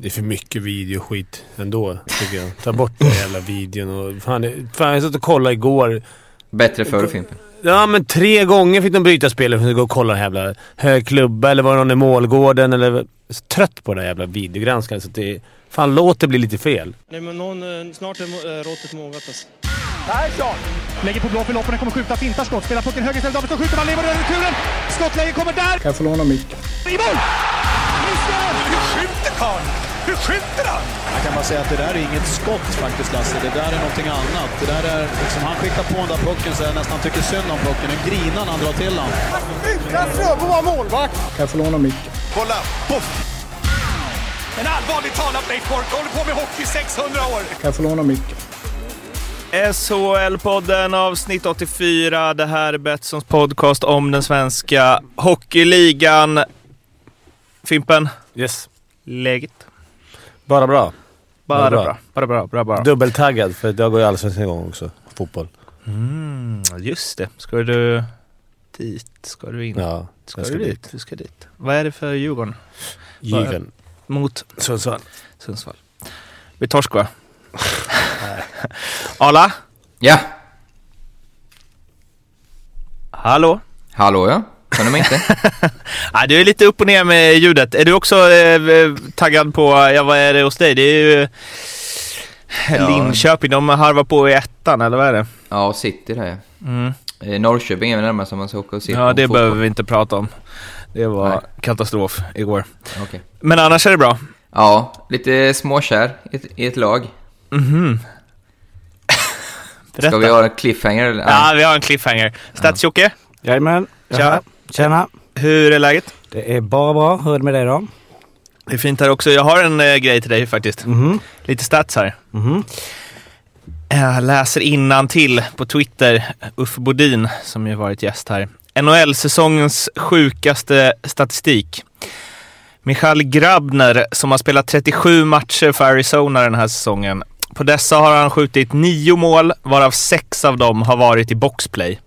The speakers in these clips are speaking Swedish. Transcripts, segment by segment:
Det är för mycket videoskit ändå, tycker jag. Ta bort den jävla videon och... Fan, fan jag satt och kollade igår. Bättre förr Fimpen. Ja, men tre gånger fick de bryta spelet för att gå och kolla den jävla hög klubba eller var det någon i målgården eller... Så trött på den här jävla videogranskaren så att det... Fan, låt det bli lite fel. Nej, men någon, eh, snart är äh, råttet mogat alltså. Lägger på blå för loppen, den kommer skjuta, fintar skott, spelar pucken höger istället, Davidsson skjuter, man lever över returen! Skottläge kommer där! Kan jag få låna micken? I mål! Missar! Hur skjuter karln? Hur skjuter han? Jag kan bara säga att det där är inget skott faktiskt Lasse. Det där är någonting annat. Det där är liksom, han skickar på den där pucken så jag nästan tycker synd om pucken. Den grinar när han drar till den. Utan Fröbo var målvakt. Kan jag få låna micken? Kolla! Poff! En allvarligt talat Leif Boork håller på med hockey i 600 år. Kan jag få låna micken? SHL-podden avsnitt 84. Det här är Betssons podcast om den svenska hockeyligan. Fimpen, Yes. läget? Bara bra. Bara Bra. bra. Bara bra. bra, bra. Dubbeltaggad för jag går ju allsvenskan igång också. Fotboll. Mm, just det. Ska du dit? Ska du in? Ja, ska ska du dit? dit. Du ska dit. Vad är det för Djurgården? Given. Mot Sundsvall. Sundsvall. Vi torsk va? Arla? Ja, Hallå? hallå ja. Hör ni mig inte? Ja, du är lite upp och ner med ljudet. Är du också eh, taggad på, ja vad är det hos dig? Det är ju Ja. Linköping, de harvar på i ettan eller vad är det? Ja, City där ja. Mm. Eh, Norrköping är väl närmast om man ska åka och se Ja, det fotboll. behöver vi inte prata om. Det var Nej. katastrof igår. Okej. Men annars är det bra. Ja, lite småkär i ett, i ett lag. Mhm. Ska vi ha en cliffhanger eller? Ja, vi har en cliffhanger. Stats-Jocke, Jajamän. Tja. Tjena. hur är läget? Det är bara bra. Hur är det med dig då? Det är fint här också. Jag har en eh, grej till dig faktiskt. Mhm. Lite stats här. Mhm. Jag läser innan till på Twitter, Uffe Bodin som ju varit gäst här. NHL-säsongens sjukaste statistik. Michal Grabner som har spelat 37 matcher för Arizona den här säsongen. På dessa har han skjutit nio mål, varav sex av dem har varit i boxplay.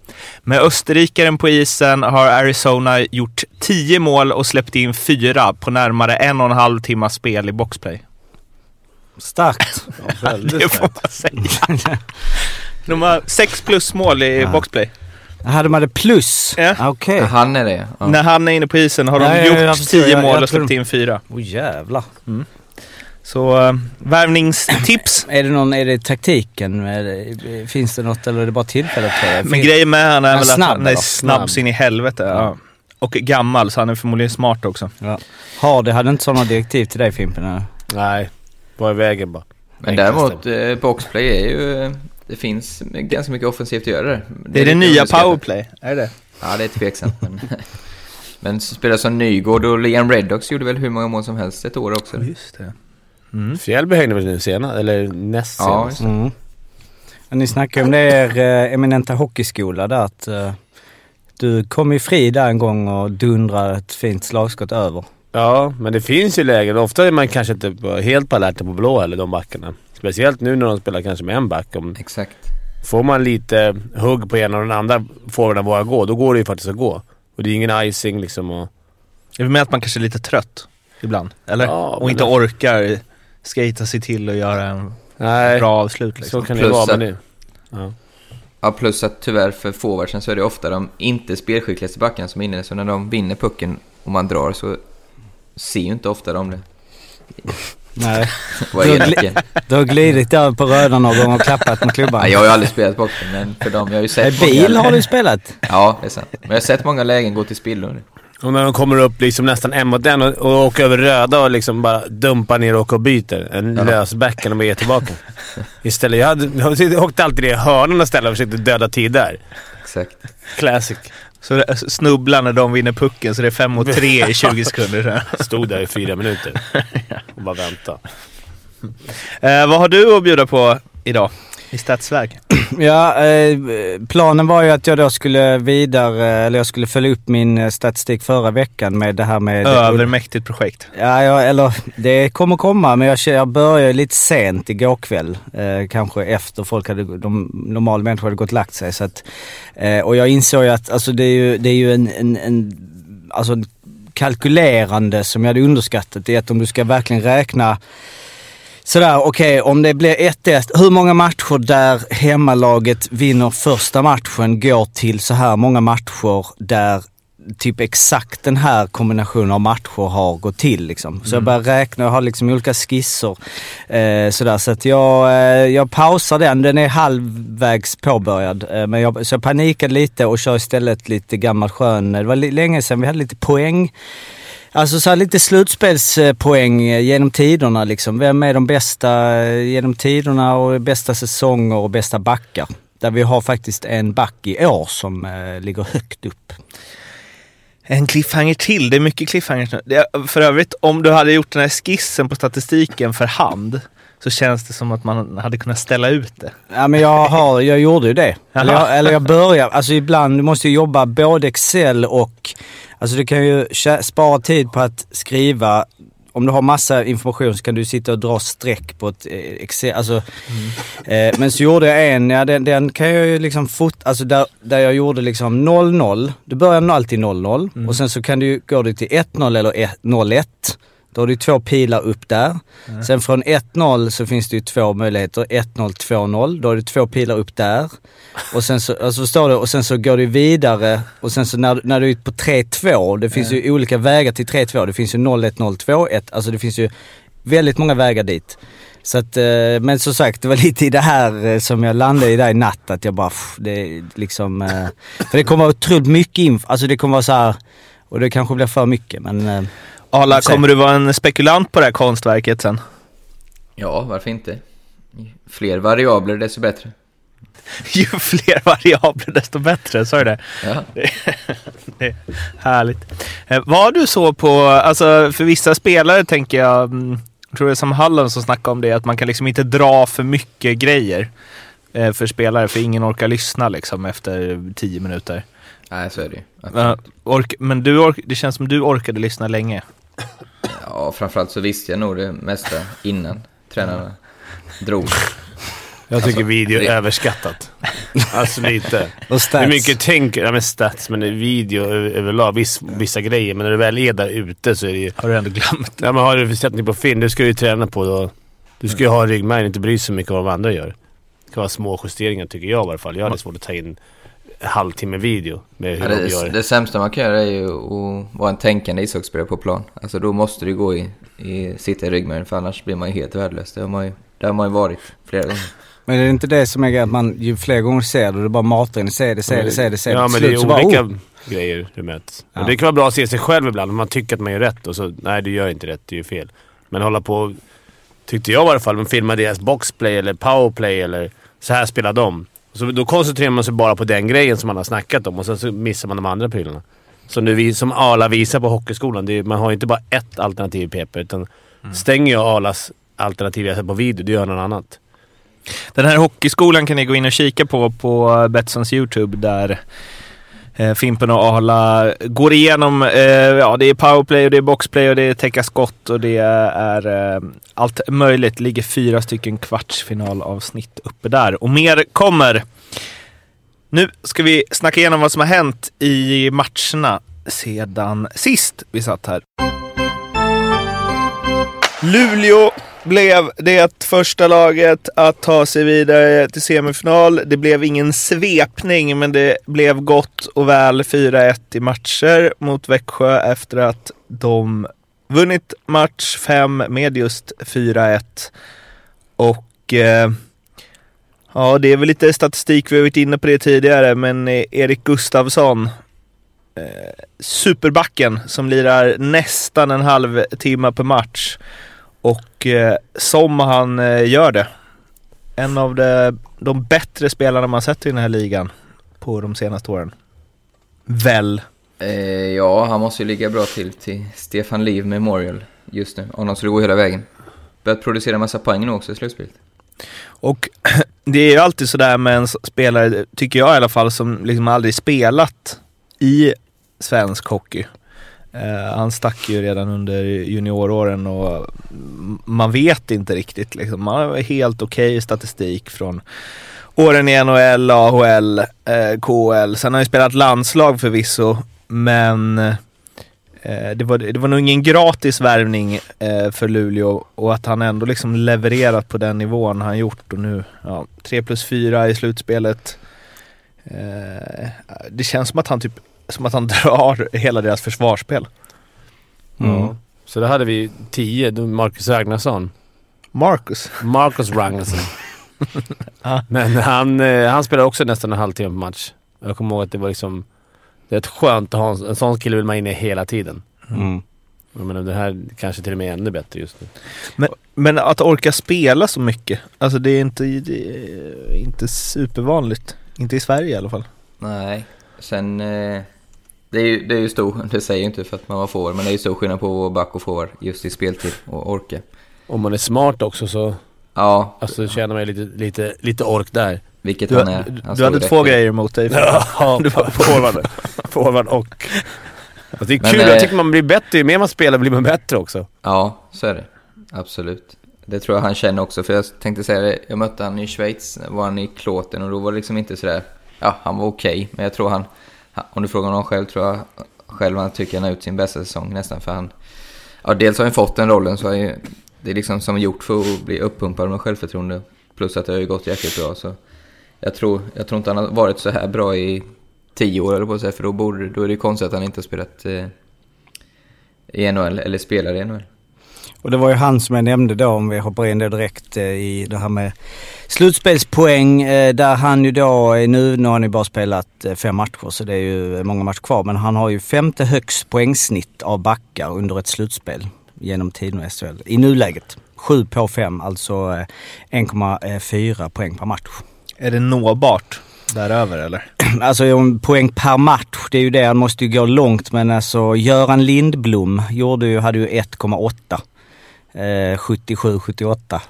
Med österrikaren på isen har Arizona gjort 10 mål och släppt in fyra på närmare en och en halv timmas spel i boxplay. Starkt. Det får man säga. De har sex plus mål i boxplay. Hade man det plus? Ja. Okej. Ja, Han är det ja. När han är inne på isen har de Ja, ja, ja, gjort. 10 Jag- mål jag och släppt in fyra. Åh jävlar. Så äh, värvningstips. Är det någon, är det taktiken? Är det, finns det något eller är det bara tillfället? Men grejen med han är väl snabb, att han är snabb Snabb. så in i helvete. Ja. Och gammal så han är förmodligen smart också. Ja. Hardy hade inte sådana direktiv till dig Fimpen? eller? Nej, var i vägen bara. Men däremot, eh, boxplay är ju... Det finns ganska mycket offensivt att göra där. Det är det nya powerplay. Är det Ja, det är tveksamt. Men, men spelare som Nygård och Liam Reddox gjorde väl hur många mål som helst ett år också. Just det. Fjällby hängde väl nu senast, eller näst Ja, senast. just det. Mm. Ni snackade om det er eh, eminenta hockeyskola där att eh, du kom ju fri där en gång och dundrade ett fint slagskott över. Ja, men det finns ju lägen. Ofta är man kanske inte helt på alerten på blå heller, de backarna. Speciellt nu när de spelar kanske med en back. Om, Exakt. får man lite hugg på ena och den andra forwarden vågar gå, då går det ju faktiskt att gå. Och det är ingen icing liksom. Och, Är det med att man kanske är lite trött ibland? Eller? Ja, och inte det- orkar skata sig till och göra en nej, bra avslut liksom. så kan det Plus vara. Men att- det, ja. Ja, plus att tyvärr för forwardsen så är det ofta de inte spelskickligaste backarna som är inne. Så när de vinner pucken och man drar så ser ju inte ofta de det. Nej. Vad är. Du har glidit över på röda någon gång och klappat med klubban. ja, Jag har ju aldrig spelat boxen, men för dem, jag har ju Nej, sett bil många... har du spelat. Ja, det är sant. Men jag har sett många lägen gå till spillo nu. Och när de kommer upp liksom nästan en mot en och, och åker över röda och liksom bara dumpar ner och åker och byter. En Ja. lös back när de är tillbaka. Istället, jag, hade, jag åkte alltid i hörnan istället och försökte döda tid där. Exakt. Classic. Så snubblar när de vinner pucken så det är fem mot tre i 20 sekunder. Stod där i fyra minuter och bara väntade. Eh, vad har du att bjuda på idag? I statsväg? Ja, eh, planen var ju att jag då skulle vidare, eller jag skulle följa upp min eh, statistik förra veckan med det här med... Övermäktigt projekt. Ja, ja, eller det kommer komma men jag, jag började lite sent igår kväll. Eh, kanske efter folk hade, de normala människor hade gått och lagt sig. Så att, eh, och jag insåg ju att alltså, det är ju, det är ju en, en, en alltså, kalkylerande som jag hade underskattat. Det är att om du ska verkligen räkna Sådär, okej, om det blir 1-1, hur många matcher där hemmalaget vinner första matchen går till så här många matcher där typ exakt den här kombinationen av matcher har gått till liksom. Så jag börjar räkna, jag har liksom olika skisser. Eh, sådär, så att jag, eh, jag pausar den, den är halvvägs påbörjad. Eh, men jag, så jag panikade lite och kör istället lite gammal skön, det var länge sedan vi hade lite poäng. Alltså så lite slutspelspoäng genom tiderna liksom. Vem är de bästa eh, genom tiderna och bästa säsonger och bästa backar? Där vi har faktiskt en back i år som eh, ligger högt upp. En cliffhanger till, det är mycket cliffhangers nu. För övrigt, om du hade gjort den här skissen på statistiken för hand så känns det som att man hade kunnat ställa ut det. Ja men jag har, jag gjorde ju det. Eller jag, eller jag börjar, alltså ibland, du måste ju jobba både Excel och, alltså du kan ju spara tid på att skriva, om du har massa information så kan du sitta och dra streck på ett eh, Excel, alltså. Eh, men så gjorde jag en, ja den, den kan jag ju liksom fota, alltså där, där jag gjorde liksom 0-0. Du börjar alltid 0-0 och sen så kan du gå du till 1-0 eller 1- 0-1. Då har du två pilar upp där. Sen från 1-0 så finns det ju två möjligheter. 1-0, 2-0. Då har du två pilar upp där. Och sen så, alltså förstår du, och sen så går du vidare och sen så när, när du är på 3-2, det finns ju olika vägar till 3-2. Det finns ju 0-1, 0-2, 1. Alltså det finns ju väldigt många vägar dit. Så att, eh, men som sagt, det var lite i det här eh, som jag landade i där i natt, att jag bara, pff, det liksom, eh, för det kommer vara otroligt mycket info, alltså det kommer vara så här, och det kanske blir för mycket men Arla, kommer du vara en spekulant på det här konstverket sen? Ja, varför inte? Fler variabler desto bättre. Ju fler variabler desto bättre, sa du det? Ja. Det är härligt. Eh, vad du så på, alltså för vissa spelare tänker jag, mm, jag tror det är som Hallen som snackade om det, att man kan liksom inte dra för mycket grejer eh, för spelare, för ingen orkar lyssna liksom efter tio minuter. Nej, så är det ju. Absolut. ork, men du ork, det känns som du orkade lyssna länge. Ja, framförallt så visste jag nog det mesta innan tränarna drog. Jag tycker Alltså, video är det- överskattat. Alltså lite. och Det är stats. mycket tänk, ja men stats, men video över- överlag, viss, vissa grejer. Men när du väl är där ute så är det ju... Har du ändå glömt? Ja men har du sett ni på film, det ska du ju träna på då. Du ska ju ha ryggmärgen, inte bry dig så mycket om vad andra gör. Det ska vara små justeringar tycker jag i alla fall. Jag hade svårt att ta in halvtimme video med hur Ja, de det, gör. det sämsta man kan göra är ju att vara en tänkande ishockeyspelare på plan. Alltså då måste du gå i, i sitta i ryggmärgen för annars blir man ju helt värdelös. Det har man ju, det har man ju varit flera gånger. Men det är inte det som är grejen, att man ju fler gånger ser det, du bara matar in, ser det, ser det, ser det, ser det. Ja men det är slut så bara, olika oh. grejer du möts. Ja. Och det kan vara bra att se sig själv ibland om man tycker att man gör rätt och så nej du gör inte rätt, du gör fel. Men hålla på, tyckte jag i alla fall, man filmar deras boxplay eller powerplay eller så här spelar de. Så då koncentrerar man sig bara på den grejen som man har snackat om och sen så missar man de andra prylarna. Du, vis- som Arla visar på hockeyskolan. Är, man har ju inte bara ett alternativ i PP utan stänger jag Arlas alternativ jag på video, det gör någon annat. Den här hockeyskolan kan ni gå in och kika på på Betssons YouTube där eh, Fimpen och Arla går igenom, eh, ja det är powerplay och det är boxplay och det är täcka skott och det är eh, allt möjligt. Ligger fyra stycken kvartsfinalavsnitt uppe där och mer kommer. Nu ska vi snacka igenom vad som har hänt i matcherna sedan sist vi satt här. Luleå blev det första laget att ta sig vidare till semifinal. Det blev ingen svepning, men det blev gott och väl 4-1 i matcher mot Växjö efter att de vunnit match 5 med just 4-1. Och eh, ja, det är väl lite statistik, vi har varit inne på det tidigare, men Erik Gustafsson eh, superbacken som lirar nästan en halvtimme per match. Och eh, som han eh, gör det. En av de, de bättre spelarna man sett i den här ligan på de senaste åren. Väl? Eh, ja, han måste ju ligga bra till till Stefan Liv Memorial just nu. Om de skulle gå hela vägen. Börjat producera massa poäng nu också i slutspelet. Och det är ju alltid sådär med en spelare, tycker jag i alla fall, som liksom aldrig spelat i svensk hockey. Eh, han stack ju redan under junioråren och man vet inte riktigt liksom. Man har helt okej statistik från åren i NHL, AHL, eh, KHL. Sen har han ju spelat landslag förvisso, men eh, det, var, det var nog ingen gratis värvning eh, för Luleå och att han ändå liksom levererat på den nivån han gjort och nu, ja, 3 plus 4 i slutspelet. Eh, det känns som att han typ, som att han drar hela deras försvarsspel. Mm. Ja. Så då hade vi 10, då Marcus Ragnarsson. Marcus. Marcus Ragnarsson. Men han, eh, han spelar också nästan en halvtimme på match. Jag kommer ihåg att det var liksom... Det är ett skönt att ha en, en sån kille vill man in i hela tiden. Mm. Jag menar, det här kanske till och med är ännu bättre just nu. Men, men att orka spela så mycket, alltså det är inte, det är inte supervanligt. Inte i Sverige i alla fall. Nej, sen... Eh, det är ju, det är ju stor, det säger jag inte för att man var forward, men det är ju stor skillnad på back och forward just i speltid och orka. Om man är smart också så Ja, alltså, känner man ju lite, lite, lite ork där. vilket Du, han är. du, Han du hade två grejer emot dig. Ja, Du var- forward. forward och... Alltså, det är Men, kul, eh, jag tycker man blir bättre. Ju mer man spelar blir man bättre också. Ja, så är det. Absolut. Det tror jag han känner också, för jag tänkte säga det, jag mötte han i Schweiz, var han i klåten och då var det liksom inte sådär, ja, han var okej, men jag tror han, om du frågar honom själv, tror jag själv han tycker han har ut sin bästa säsong nästan, för han, ja, dels har han fått den rollen, så är ju, det är liksom som gjort för att bli uppumpad med självförtroende, plus att det har ju gått jäkligt bra, så jag tror, jag tror inte han har varit så här bra i tio år, eller på att säga, för då, borde, då är det ju konstigt att han inte har spelat eh, i NHL, eller spelar i NHL. Och det var ju han som jag nämnde då, om vi hoppar in det direkt eh, i det här med slutspelspoäng. eh, Där han ju då, eh, nu, nu har han ju bara spelat fem matcher så det är ju många matcher kvar. Men han har ju femte högst poängsnitt av backar under ett slutspel genom tiden i SHL. I nuläget. 7 på 5, alltså eh, 1,4 poäng per match. Är det nåbart däröver eller? Alltså poäng per match, det är ju det. Han måste ju gå långt. Men alltså Göran Lindblom gjorde ju, hade ju 1,8. Eh, 77-78.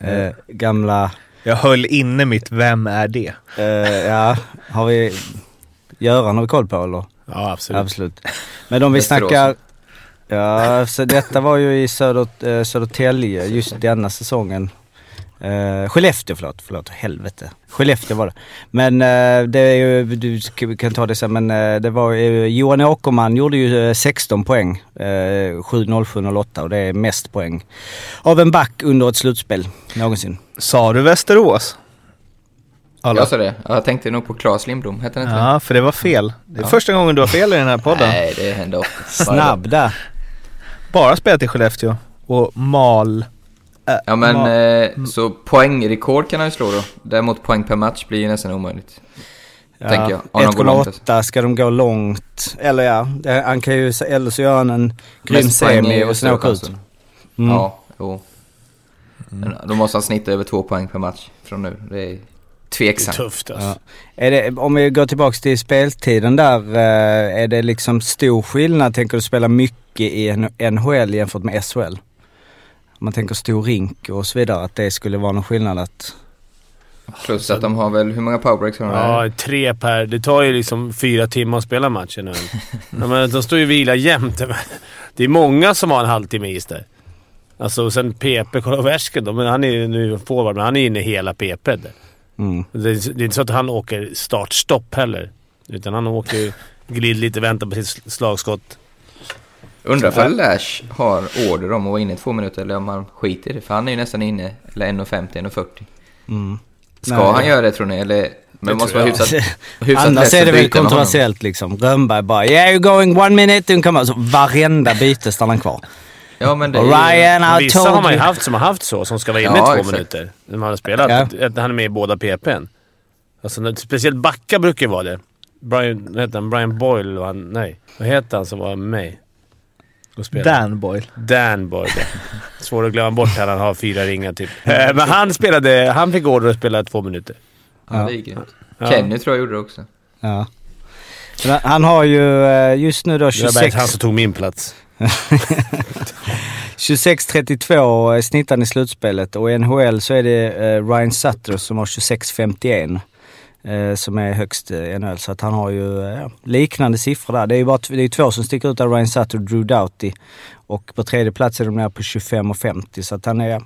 Eh, gamla, Jag höll inne mitt Vem är det? eh, ja, har vi... Göran har vi koll på eller? Ja, absolut. Absolut. Men om vi snackar... Ja, så detta var ju i Söder, eh, Södertälje just denna säsongen. Uh, Skellefteå, förlåt, förlåt, helvete. Skellefteå var det. Men eh, det är ju, du kan ta det sen, men eh, det var ju, Johan Åkerman gjorde ju eh, 16 poäng. Uh, 7 07 08 och det är mest poäng av en back under ett slutspel någonsin. Sa du Västerås? Alla? Jag sa det. Ja, Jag tänkte nog på Claes Lindblom, hette han inte Ja, för det var fel. Det är Ja. första gången du har fel i den här podden. Nej, det hände ofta. Snabb där. Bara spelat i Skellefteå och mal... Ja men, ma- eh, så poängrekord kan han ju slå då. Däremot poäng per match blir ju nästan omöjligt. Tänker jag. Om de går långt, alltså. 1,8 ska de gå långt. Eller ja, han kan ju, eller så gör han en grym semi och sen åka ut. chansen. Mm. Ja, jo. Men Då måste han snitta över två poäng per match från nu. Det är Det är tveksamt. tufft alltså. Ja. Är det, om vi går tillbaks till speltiden där, eh, är det liksom stor skillnad? Tänker du spela mycket i NHL jämfört med SHL? Man tänker stor rink och så vidare, att det skulle vara någon skillnad att... Plus att de har väl, hur många powerbreaks har de? här? Ja, tre per. Det tar ju liksom fyra timmar att spela matchen nu. ja, men de står ju och vilar jämt. Det är många som har en halvtimme is där. Alltså, och sen PP, kolla Värsken då. Men han är ju nu forward, men han är inne hela PP. Mm. Det är, det är inte så att han åker startstopp heller. Utan han åker ju, glider lite, väntar på sitt slagskott. Undrar ifall Lash har order om att vara inne i två minuter eller om han skiter i det. För han är ju nästan inne, eller 1.50, 1.40. Mm. Ska Nej. han göra det tror ni? Eller, men måste tror vara hyfsat, hyfsat Annars är det väl kontroversiellt liksom. Rönnberg bara “Yeah you're going one minute, and come on”. Så varenda byte stannar kvar. Ja men det Och är Ryan, I Vissa har man ju haft som har haft så, som ska vara inne Ja, i två exakt. minuter. När man har spelat. Ja. Han är med i båda PPn. Alltså, speciellt backar brukar ju vara det. Brian, vad heter han? Brian Boyle var han, Nej. Vad heter han som var med mig? Dan Boyle. Dan Boyle. Svår att glömma bort här. Han har fyra ringar typ. Eh, Men han spelade... Han fick order att spela två minuter. ja, det är grymt. Ja. Kenny tror jag gjorde det också. Ja. Men han- har ju eh, just nu då Det var bara 26... han som tog min plats. 26-32 snittar i slutspelet och i NHL så är det eh, Ryan Sutter som har 26-51 eh, som är högst eh, i NHL. Så att han har ju eh, liknande siffror där. Det är ju bara det är två som sticker ut där, Ryan Sutter och Drew Doughty. Och på tredje plats är de nere på 25 och 50 så att han är...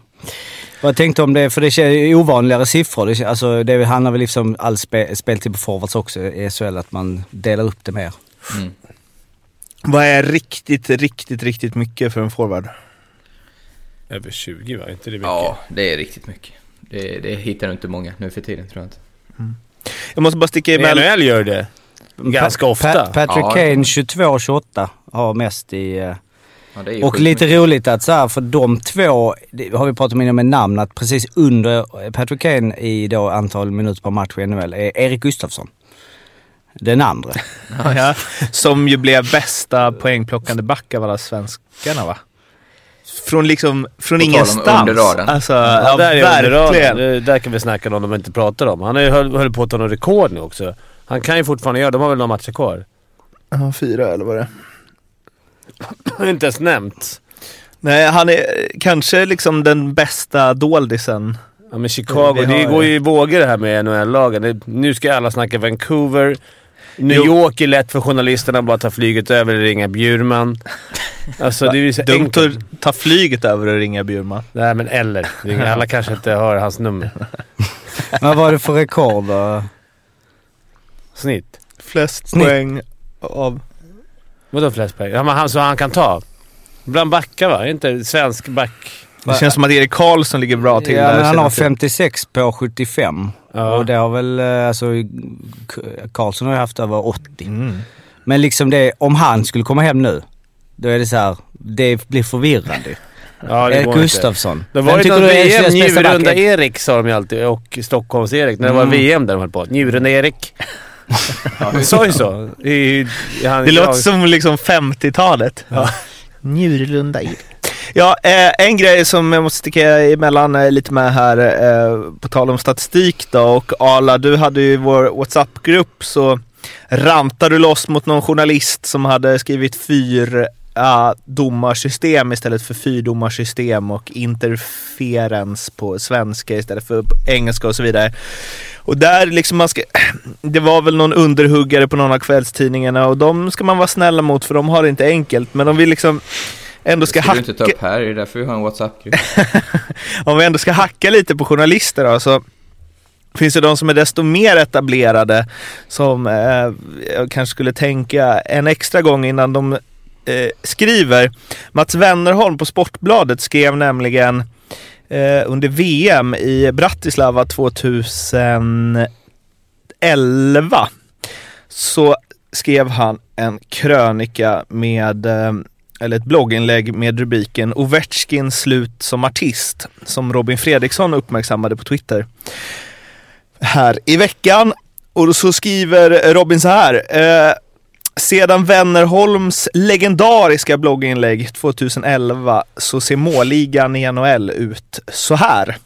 Vad jag tänkte om det, för det är ovanligare siffror. Det, alltså, det handlar väl liksom all spe, speltid på forwards också i SHL, att man delar upp det mer. Mm. Vad är riktigt, riktigt, riktigt mycket för en forward? Över 20 va? inte det mycket? Ja, det är riktigt mycket. Det, det hittar du inte många nu för tiden tror jag inte. Jag måste bara sticka emellan. NHL gör det. Ganska Pa- ofta. Pa- Patrick Ja. Kane 22-28 har mest i... eh, Ja, Och lite mycket. roligt att så här, för de två, det har vi pratat om innan med namn, att precis under Patrick Kane i då antal minuter per match i NHL är Erik Gustafsson. Den andra. Ja, som ju blev bästa poängplockande back av alla svenskarna va? Från liksom, från ingenstans. Alltså, Ja, ja, där är verkligen. Det, där kan vi snacka om de inte pratar om. Han ju höll, höll på att ta någon rekord nu också. Han kan ju fortfarande göra De har väl några matcher kvar? Ja, fyra eller vad det är. Inte ens nämnt. Nej, han är kanske liksom den bästa doldisen. Ja men Chicago, har det ju- går ju i vågor det här med NHL-lagen. Nu ska alla snacka Vancouver. New. York är lätt för journalisterna att bara ta flyget över och ringa Bjurman. Alltså det är ju så Dumt att ta flyget över och ringa Bjurman. Nej men eller. Alla kanske inte har hans nummer. Vad var det för rekord då? Snitt. Flest Snitt. poäng av... Vadå flest poäng? Ja, men han, så han kan ta? Bland backar va? Inte svensk back? Det känns som att Erik Karlsson ligger bra till Ja, där. men han har senaste- 56 på 75. Ja. Och det har väl, eh, alltså, Karlsson har ju haft över 80. Mm. Men liksom det, om han skulle komma hem nu, då är det så här, det blir förvirrande. Ja, det Erik. Gustafsson. Det Vem var ju tycker någon VM? Njurunda-Erik sa de ju alltid och Stockholms-Erik. När det var Mm. VM där de höll på. Njurunda-Erik. De sa ju så. I, i, han, Det låter som liksom 50-talet. Ja. Njurlunda i. Ja, eh, en grej som jag måste sticka emellan eh, lite med här, eh, på tal om statistik då och Arla, du hade ju vår WhatsApp-grupp så rantade du loss mot någon journalist som hade skrivit fyra domarsystem istället för fyrdomarsystem och interferens på svenska istället för engelska och så vidare. Och där liksom man ska, det var väl någon underhuggare på någon av kvällstidningarna och de ska man vara snälla mot för de har det inte enkelt men om vi liksom ändå ska ska hacka... inte ta upp här, det är därför vi har en WhatsApp-grupp. om vi ändå ska hacka lite på journalister då, så finns det de som är desto mer etablerade som eh, jag kanske skulle tänka en extra gång innan de eh, skriver. Mats Wennerholm på Sportbladet skrev nämligen eh, under VM i Bratislava 2011 så skrev han en krönika med eh, eller ett blogginlägg med rubriken Ovechkin slut som artist som Robin Fredriksson uppmärksammade på Twitter här i veckan. Och så skriver Robin så här. Eh, sedan Wennerholms legendariska blogginlägg 2011 så ser målligan i NHL ut så här.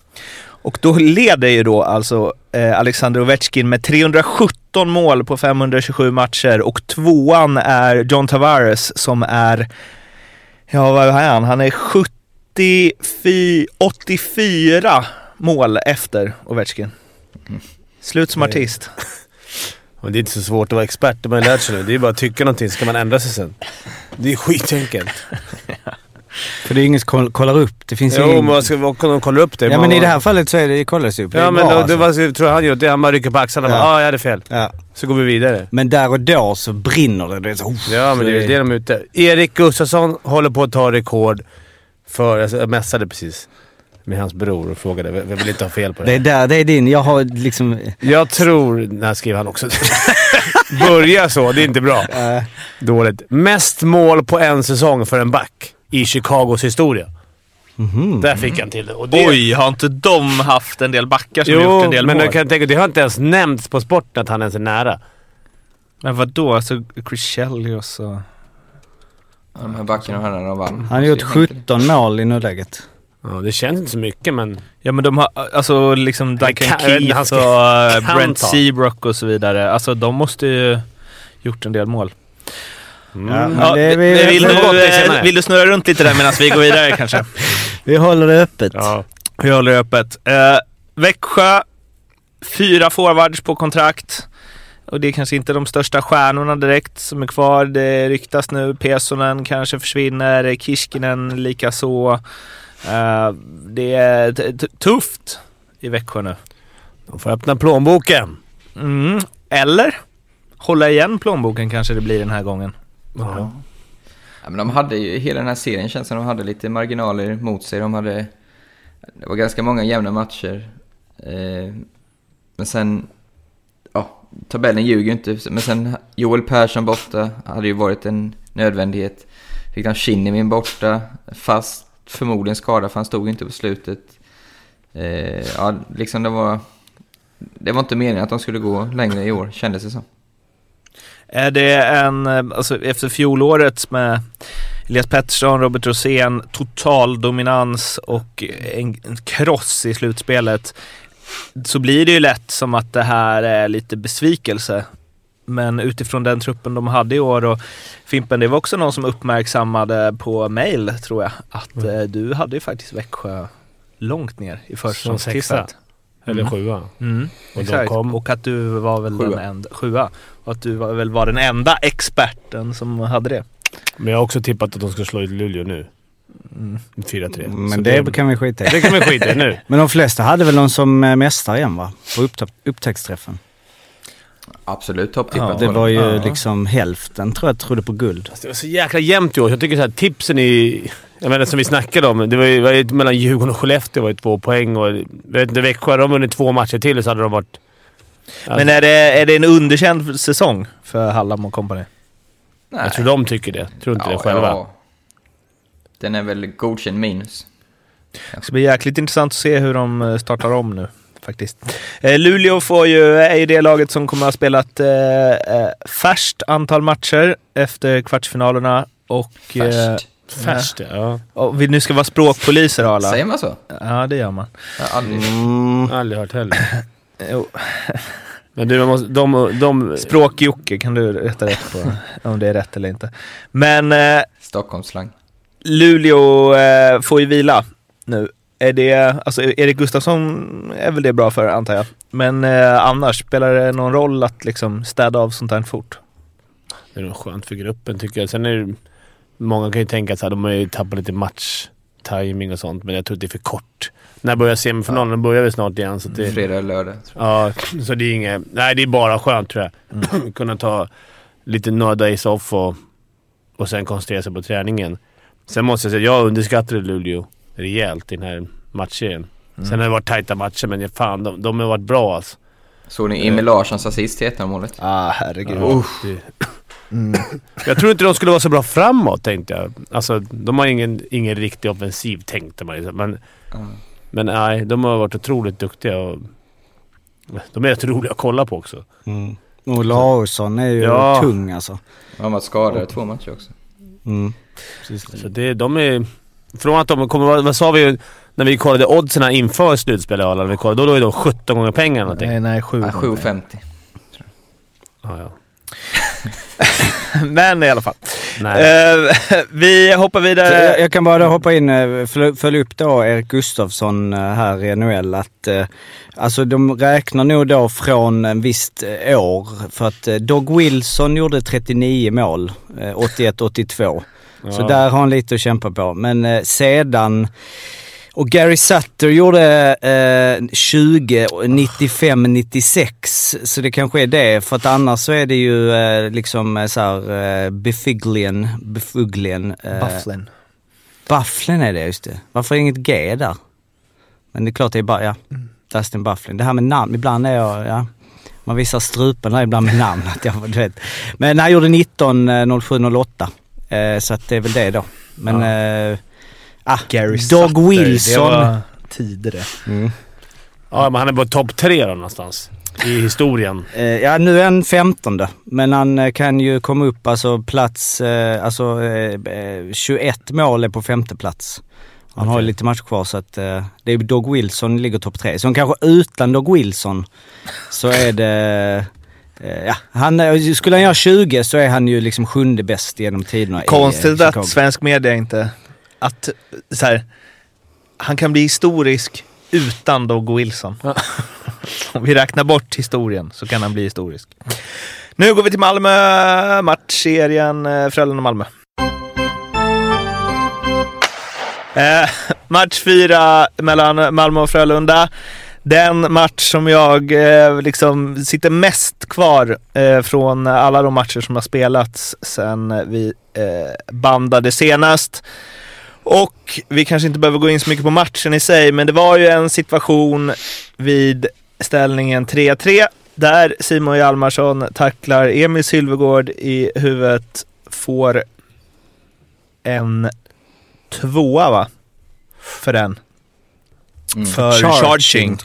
Och då leder ju då alltså eh, Alexander Ovechkin med 317 mål på 527 matcher och tvåan är John Tavares som är, ja vad är han? Han är 74, 84 mål efter Ovechkin. Slut som artist. Men det är inte så svårt att vara expert, det har man lärt sig nu. Det är bara att tycka någonting så kan man ändra sig sen. Det är skitenkelt. För det är ingen som koll- kollar upp. Det finns Jo, ingen... vad ska de kolla upp det? Ja Man- men i det här fallet så är det, kollas upp. Det Ja men bra, då, alltså. det var, så tror jag han gör. Det han bara rycker på axlarna och Ja. bara ah, jag hade fel. ja. Så går vi vidare. Men där och då så brinner det. det är så, oh, Ja men det är det de är ute Erik Gustafsson håller på att ta rekord för... Alltså, jag messade precis med hans bror och frågade. Jag vill inte ha fel på det. Det är där, det är din. Jag har liksom... Jag tror... När skrev han också. Börja så, det är inte bra. äh, Dåligt. Mest mål på en säsong för en back i Chicagos historia. mhm. Där fick han till det. Och det Oj, har inte de haft en del backar som har gjort Jo, en del men mål? jag kan tänka det har inte ens nämnts på sporten att han ens är nära. Men vadå? Alltså Chris och... De här backarna och herrarna vann. Han har gjort Så jag tänker- 17 mål i nuläget. Ja, det känns inte så mycket men... Ja men de har, alltså liksom Duncan kan- Keith ska- och kan Brent ta. Seabrook och så vidare. Alltså de måste ju gjort en del mål. Mm. Ja, men Ja, det, vi, vill, vi- du, eh, vill du snurra runt lite där medan vi går vidare kanske? vi håller det öppet. Ja. Vi håller det öppet. Eh, Växjö, fyra forwards på kontrakt. Och det är kanske inte de största stjärnorna direkt som är kvar. Det ryktas nu. Pesonen kanske försvinner. Kiskinen likaså. Uh, det är tufft i Växjö nu. De får öppna plånboken. Mm. Eller hålla igen plånboken kanske det blir den här gången. Ja. Ja, men de hade ju, hela den här serien känns som de hade lite marginaler mot sig. De hade, det var ganska många jämna matcher. Eh, men sen, ja, tabellen ljuger ju inte. Men sen Joel Persson borta hade ju varit en nödvändighet. Fick han Kinnimin borta, fast förmodligen skadad för han stod inte på slutet. Eh, ja, liksom det var... Det var inte meningen att de skulle gå längre i år, kändes det som. Är det en, eh, alltså efter fjolåret med Elias Pettersson, Robert Rosén, total dominans och en, en kross i slutspelet så blir det ju lätt som att det här är lite besvikelse. Men utifrån den truppen de hade i år och Fimpen, det var också någon som uppmärksammade på mail tror jag att mm. eh, du hade ju faktiskt Växjö långt ner i försäsongstippet. Eller mm. sjua. Mm. Och, Exakt. Kom... och att du var väl sjua. den enda, sjua. Och att du var, väl var den enda experten som hade det. Men jag har också tippat att de ska slå ut Luleå nu. Mm. 4-3. Men det, det, kan vi skita i. Det kan vi skita i nu. Men de flesta hade väl någon som eh, mästare igen va? På upptäcktsträffen. Absolut topptippat. Ja, det var ju ja. liksom hälften tror jag trodde på guld. Alltså, det var så jäkla jämnt i år. Jag tycker så här, tipsen i... Jag menar som vi snackade om. Det var ju, var ju mellan Djurgården och Skellefteå var ju två poäng och... Jag vet inte, Växjö, hade de vunnit två matcher till så hade de varit... Alltså. Men är det, är det en underkänd säsong för Hallam och kompani? Nej. Jag tror de tycker det. Tror inte ja, det själva. Ja. Den är väl godkänd minus. Det ska bli jäkligt intressant att se hur de eh, startar om nu faktiskt. Eh, Luleå får ju, är ju det laget som kommer att ha spelat eh, eh färskt antal matcher efter kvartsfinalerna. Och, färskt? Eh, färskt, ja. Och vi nu ska vara språkpoliser alla. Säger man så? Ja, det gör man. Jag har aldrig, mm. aldrig hört heller. jo. Men du, måste, de, de... Språk-Jocke kan du rätta rätt på om det är rätt eller inte. Men... Eh, Stockholmsslang. Luleå eh, får ju vila nu är det, alltså Erik Gustafsson är väl det bra för antar jag. Men eh, annars, spelar det någon roll att liksom städa av sånt här fort? Det är nog skönt för gruppen tycker jag. Sen är det, många kan ju tänka att de har ju tappat lite match-timing och sånt, men jag tror att det är för kort. När börjar semifinalen? Ja. börjar väl snart igen. Så det, Fredag eller lördag. Ja, så det är inget... Nej, det är bara skönt tror jag. Mm. Kunna ta lite några days off och, och sen koncentrera sig på träningen. Sen måste jag säga, jag underskattade Luleå rejält i den här matchserien. Mm. Sen har det varit tajta matcher, men fan, de, de har varit bra alltså. Såg ni Emil Larssons assist i 1 målet? Ah, herregud. Ja, mm. Jag tror inte de skulle vara så bra framåt, tänkte jag. Alltså, de har ingen, ingen riktig offensiv, tänkte man liksom. Men, mm. men nej, de har varit otroligt duktiga och de är rätt roliga att kolla på också. Mm. Och Larsson är ju ja. tung alltså. Han har varit skadad två matcher också. Mm. Precis. Så det, de är... Från att de kommer... Vad sa vi när vi kollade oddsen inför slutspelet Arla? Vi kollade, då låg de 17 gånger pengarna någonting. Nej, nej 7 ja, 7,50. Ah, ja. Men i alla fall. Uh, vi hoppar vidare. Jag, jag, kan bara hoppa in, eh, följa upp då Erik Gustafsson eh, här i NHL. Att, uh, alltså de räknar nog då från en visst år. För att uh, Dog Wilson gjorde 39 mål, 81-82. Så där har han lite att kämpa på. Men eh, sedan... Och Gary Sutter gjorde eh, 20, 95, 96. Så det kanske är det. För att annars så är det ju eh, liksom eh, såhär eh, Befiglien, Befuglien. Eh, Bufflin. Bufflin är det, just det. Varför är det inget G där? Men det är klart det är bara, ja. Mm. Dustin Bufflin. Det här med namn, ibland är jag, ja. Man visar strupen här ibland med namn. Att jag, du vet. Men han gjorde 19, 07, 08. Eh, så att det är väl det då. Men... Ja. Eh, ah, Gary Dog Sutter, Wilson. Det var tider det. Mm. Ja, men han är på topp tre då någonstans i historien. Eh, ja, nu är han femtonde. Men han eh, kan ju komma upp, alltså plats, eh, alltså 21 eh, mål är på femte plats. Han okay. har ju lite matcher kvar så att det är Dog Wilson ligger topp tre. Så kanske utan Dog Wilson så är det Eh, ja, han, eh, skulle han göra 20 så är han ju liksom sjunde bäst genom tiderna Konstigt i, att svensk media inte... Att så här, han kan bli historisk utan Doggo Wilson. Om vi räknar bort historien så kan han bli historisk. Nu går vi till Malmö, matchserien eh, Frölunda-Malmö. Eh, match fyra mellan Malmö och Frölunda. Den match som jag eh, liksom sitter mest kvar eh, från alla de matcher som har spelats sen vi eh, bandade senast. Och vi kanske inte behöver gå in så mycket på matchen i sig, men det var ju en situation vid ställningen 3-3 där Simon Hjalmarsson tacklar Emil Sylvegård i huvudet, får en tvåa va? För den. Mm. För charging.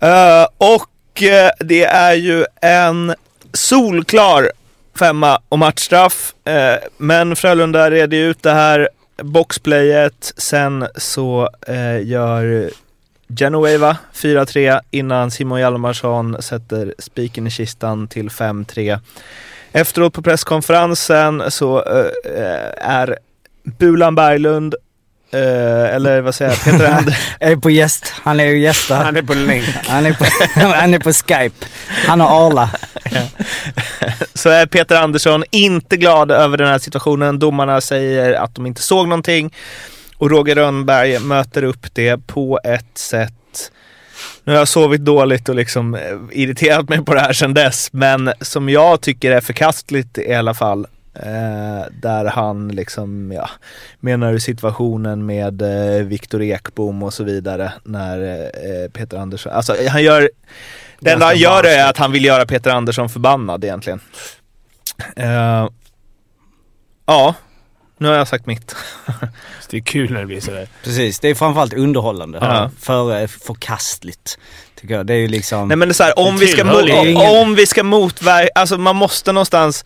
Eh, och eh, det är ju en solklar femma och matchstraff. Uh, men Frölunda redde ut det här boxplayet. Sen så gör Genoveva 4-3 innan Simon Hjalmarsson sätter spiken i kistan till 5-3. Efteråt på presskonferensen så är Bulan Berglund, eh, eller vad säger jag, Peter Ander, är på gäst. Han är ju gäst där. Han är på länk. Han är på, han är på Skype. Han har Arla. så är Peter Andersson inte glad över den här situationen. Domarna säger att de inte såg någonting och Roger Rönnberg möter upp det på ett sätt nu har jag sovit dåligt och liksom eh, irriterat mig på det här sedan dess, men som jag tycker är förkastligt i alla fall. Eh, där han liksom, ja, menar du situationen med eh, Viktor Ekbom och så vidare när eh, Peter Andersson, alltså han gör, det enda han gör är att han vill göra Peter Andersson förbannad egentligen. Eh, ja, nu har jag sagt mitt. Det är kul när det blir sådär. Precis, det är framförallt underhållande. Ja. Före förkastligt. Tycker jag. Det är ju liksom... Nej men det är så här, om vi ska, ingen- om vi ska motverka, alltså man måste någonstans,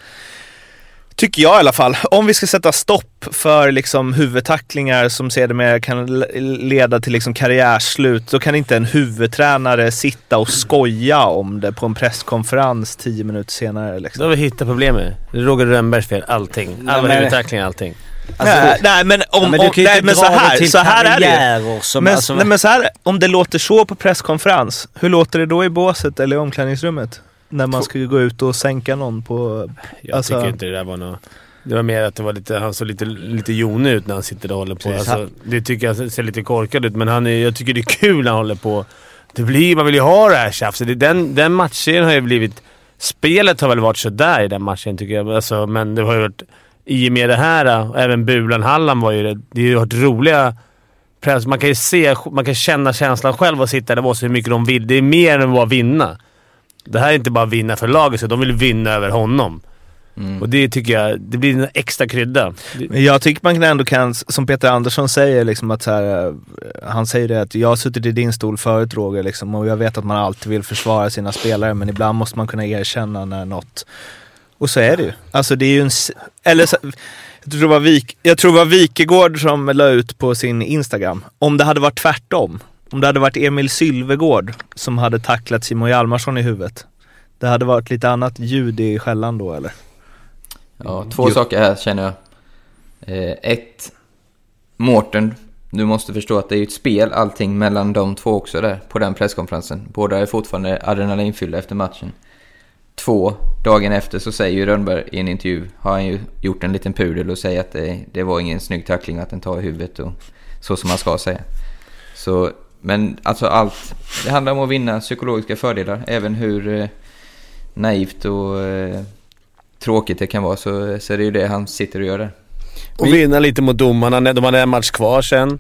tycker jag i alla fall, om vi ska sätta stopp för liksom huvudtacklingar som sedermera kan leda till liksom karriärslut, då kan inte en huvudtränare sitta och skoja om det på en presskonferens tio minuter senare. Då Liksom. har vi hittat problemet. Roger Rönnbergs fel, allting. Alla huvudtacklingar, allting. Alltså, nej, nej men om, ja, men du om kan ju nej, inte men dra så här, det till så här är det som... Men, alltså, nej, men så här, om det låter så på presskonferens, hur låter det då i båset eller i omklädningsrummet? När man ska gå ut och sänka någon på... Jag Alltså- tycker inte det där var något... Det var mer att det var lite, han såg lite, lite jonig ut när han sitter och håller på. Precis. Alltså, det tycker jag ser lite korkad ut, men han är, jag tycker det är kul när han håller på. Det blir, man vill ju ha det här tjafset. Den, den matchserien har ju blivit... Spelet har väl varit sådär i den matchen tycker jag, alltså, men det har ju varit... I och med det här, även Bulan-Halland var ju det. Det har ju varit roliga... press. Man kan ju se, man kan känna känslan själv och sitta där och hur mycket de vill. Det är mer än bara vinna. Det här är inte bara vinna för laget, så de vill vinna över honom. Mm. Och det tycker jag, det blir en extra krydda. Men jag tycker man ändå kan, som Peter Andersson säger, liksom att så här, eh, han säger det att jag har suttit i din stol förut Roger, liksom, och jag vet att man alltid vill försvara sina spelare, men ibland måste man kunna erkänna när något... Och så är det ju. Alltså det är ju en... Eller så, jag, tror det var Vik, jag tror det var Wikegård som la ut på sin Instagram. Om det hade varit tvärtom. Om det hade varit Emil Sylvegård som hade tacklat Simon Hjalmarsson i huvudet. Det hade varit lite annat ljud i skällan då eller? Ja, två saker här känner jag. Eh, ett, Mårten, du måste förstå att det är ju ett spel allting mellan de två också där på den presskonferensen. Båda är fortfarande adrenalinfyllda efter matchen. Två, dagen efter så säger ju Rönnberg i en intervju, har han ju gjort en liten pudel och säger att det, det var ingen snygg tackling att den tar i huvudet och så som man ska säga. Så, men alltså allt, det handlar om att vinna psykologiska fördelar, även hur eh, naivt och eh, tråkigt det kan vara så, så är det ju det han sitter och gör där. Och vinna lite mot domarna. De hade en match kvar sen.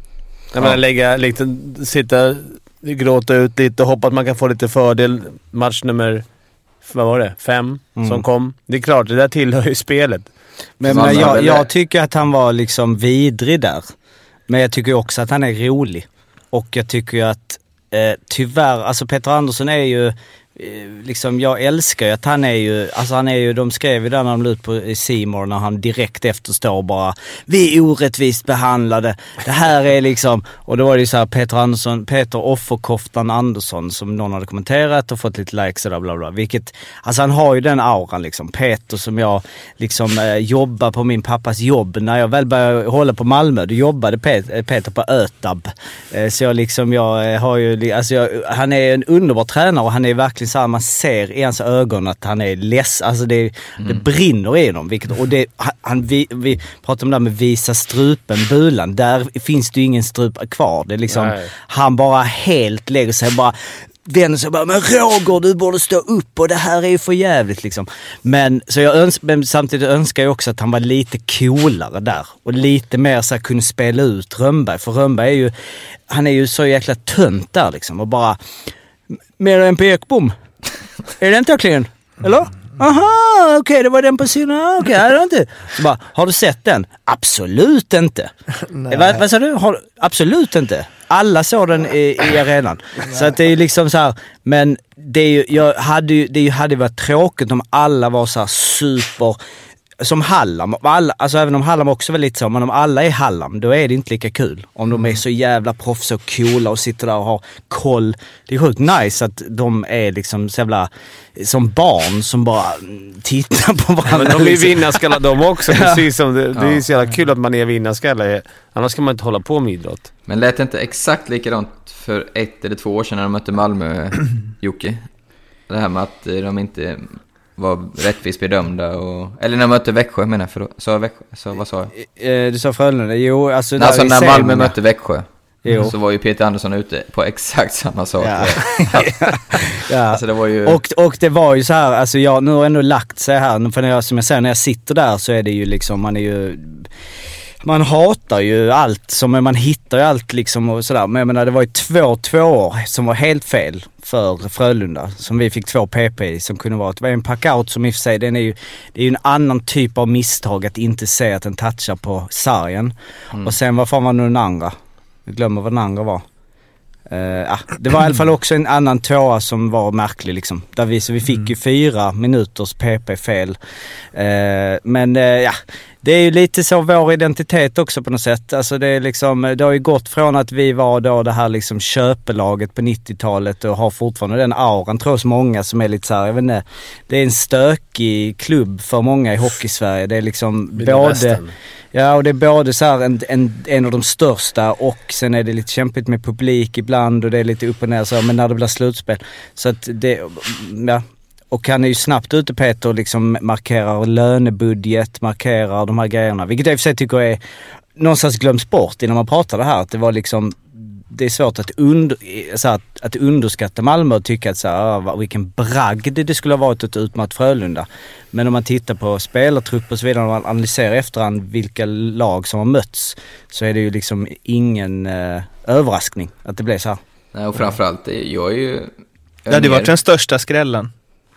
Jag menar lägga, lite, sitta, gråta ut lite och hoppas att man kan få lite fördel. Match nummer, vad var det? Fem som kom. Det är klart, det där tillhör ju spelet. Men, men jag, jag tycker att han var liksom vidrig där. Men jag tycker också att han är rolig. Och jag tycker ju att eh, tyvärr, alltså Peter Andersson är ju, Eh, liksom jag älskar ju att han är ju, alltså han är ju, de skrev ju där när de la ut på i C More när han direkt efter står bara Vi är orättvist behandlade. Det här är liksom, och då var det ju så här Peter Andersson, Peter Offerkoftan Andersson som någon hade kommenterat och fått lite likes och där bla bla. Vilket, alltså han har ju den auran liksom. Peter som jag liksom eh, jobbar på min pappas jobb. När jag väl började hålla på Malmö, då jobbade Pet, eh, Peter på Ötab. Eh, så jag liksom, jag eh, har ju, alltså jag, han är en underbar tränare och han är verkligen så här, man ser i hans ögon att han är ledsen. Alltså det, det brinner i honom. Vilket, och det, han, vi, vi pratade om det här med visa strupen, bulan. Där finns det ju ingen strupa kvar. Det är liksom, Nej. han bara helt lägger sig bara vänder sig bara “Men Roger, du borde stå upp och det här är ju för jävligt liksom. Men, så jag öns- men samtidigt önskar jag också att han var lite coolare där. Och lite mer så här, kunde spela ut Rönnberg. För Rönnberg är ju, han är ju så jäkla tönt där liksom. Och bara “Mer än på Ekbom? är det inte verkligen? Eller? Aha, okej det var den på sidan. Ah, Okej, okay, inte. Så bara, har du sett den? Absolut inte. vad, vad sa du? Har, absolut inte. Alla såg den i, i arenan. Så att det är liksom så här, men det, är ju, jag hade ju, det hade varit tråkigt om alla var så här super som Hallam, alla, alltså även om Hallam också var lite så, men om alla är Hallam, då är det inte lika kul. Om de är så jävla proffs och coola och sitter där och har koll. Det är sjukt nice att de är liksom så jävla, som barn som bara mm, tittar på varandra. Men de är liksom. vinnarskallar de också, precis som det, det är ju så jävla kul att man är vinnarskalle. Annars kan man inte hålla på med idrott. Men lät det inte exakt likadant för ett eller två år sedan när de mötte Malmö, Jocke? Det här med att de inte var rättvist bedömda och... Eller när de mötte Växjö menar jag, förlåt. Sa jag Växjö? Så, vad sa jag? Eh, Du sa Frölunda? Jo, alltså... där Alltså när Malmö mötte Växjö. Jo. Så var ju Peter Andersson ute på exakt samma sak. Ja. ja. Alltså det var ju... Och, och det var ju så här, alltså jag, nu har jag ändå lagt sig här, för när jag, som jag säger, när jag sitter där så är det ju liksom, man är ju man hatar ju allt, som, man hittar ju allt liksom och sådär. Men jag menar det var ju två tvåor som var helt fel för Frölunda. Som vi fick två PP i som kunde vara. Det var en packout som i och för sig, den är ju, det är ju en annan typ av misstag att inte se att den touchar på sargen. Och sen vad fan var nu den andra? Jag glömmer vad den andra var. Eh, ja, det var i alla fall också en annan tvåa som var märklig liksom. Där vi, så vi fick ju fyra minuters PP fel. Eh, men eh, ja, det är ju lite så vår identitet också på något sätt. Alltså det är liksom, det har ju gått från att vi var då det här liksom köpelaget på 90-talet och har fortfarande den auran tror jag många som är lite så här, jag vet inte. Det är en stökig klubb för många i Hockeysverige. Det är liksom Vilda både... Västern. Ja, och det är både så här en, en, en av de största och sen är det lite kämpigt med publik ibland och det är lite upp och ner så, men när det blir slutspel. Så att det, ja. Och han är ju snabbt ute Peter och liksom markerar lönebudget, markerar de här grejerna. Vilket jag i och för sig tycker är någonstans glöms bort innan man pratar det här. Att det var liksom, det är svårt att, und, så att, att underskatta Malmö och tycka att så här, ah, vilken bragd det skulle ha varit att utmatt Frölunda. Men om man tittar på spelartrupp och så vidare, om man analyserar efterhand vilka lag som har mötts, så är det ju liksom ingen eh, överraskning att det blev så här. Nej, och framförallt, det- jag är ju... jag Det är hade mer- varit den största skrällen.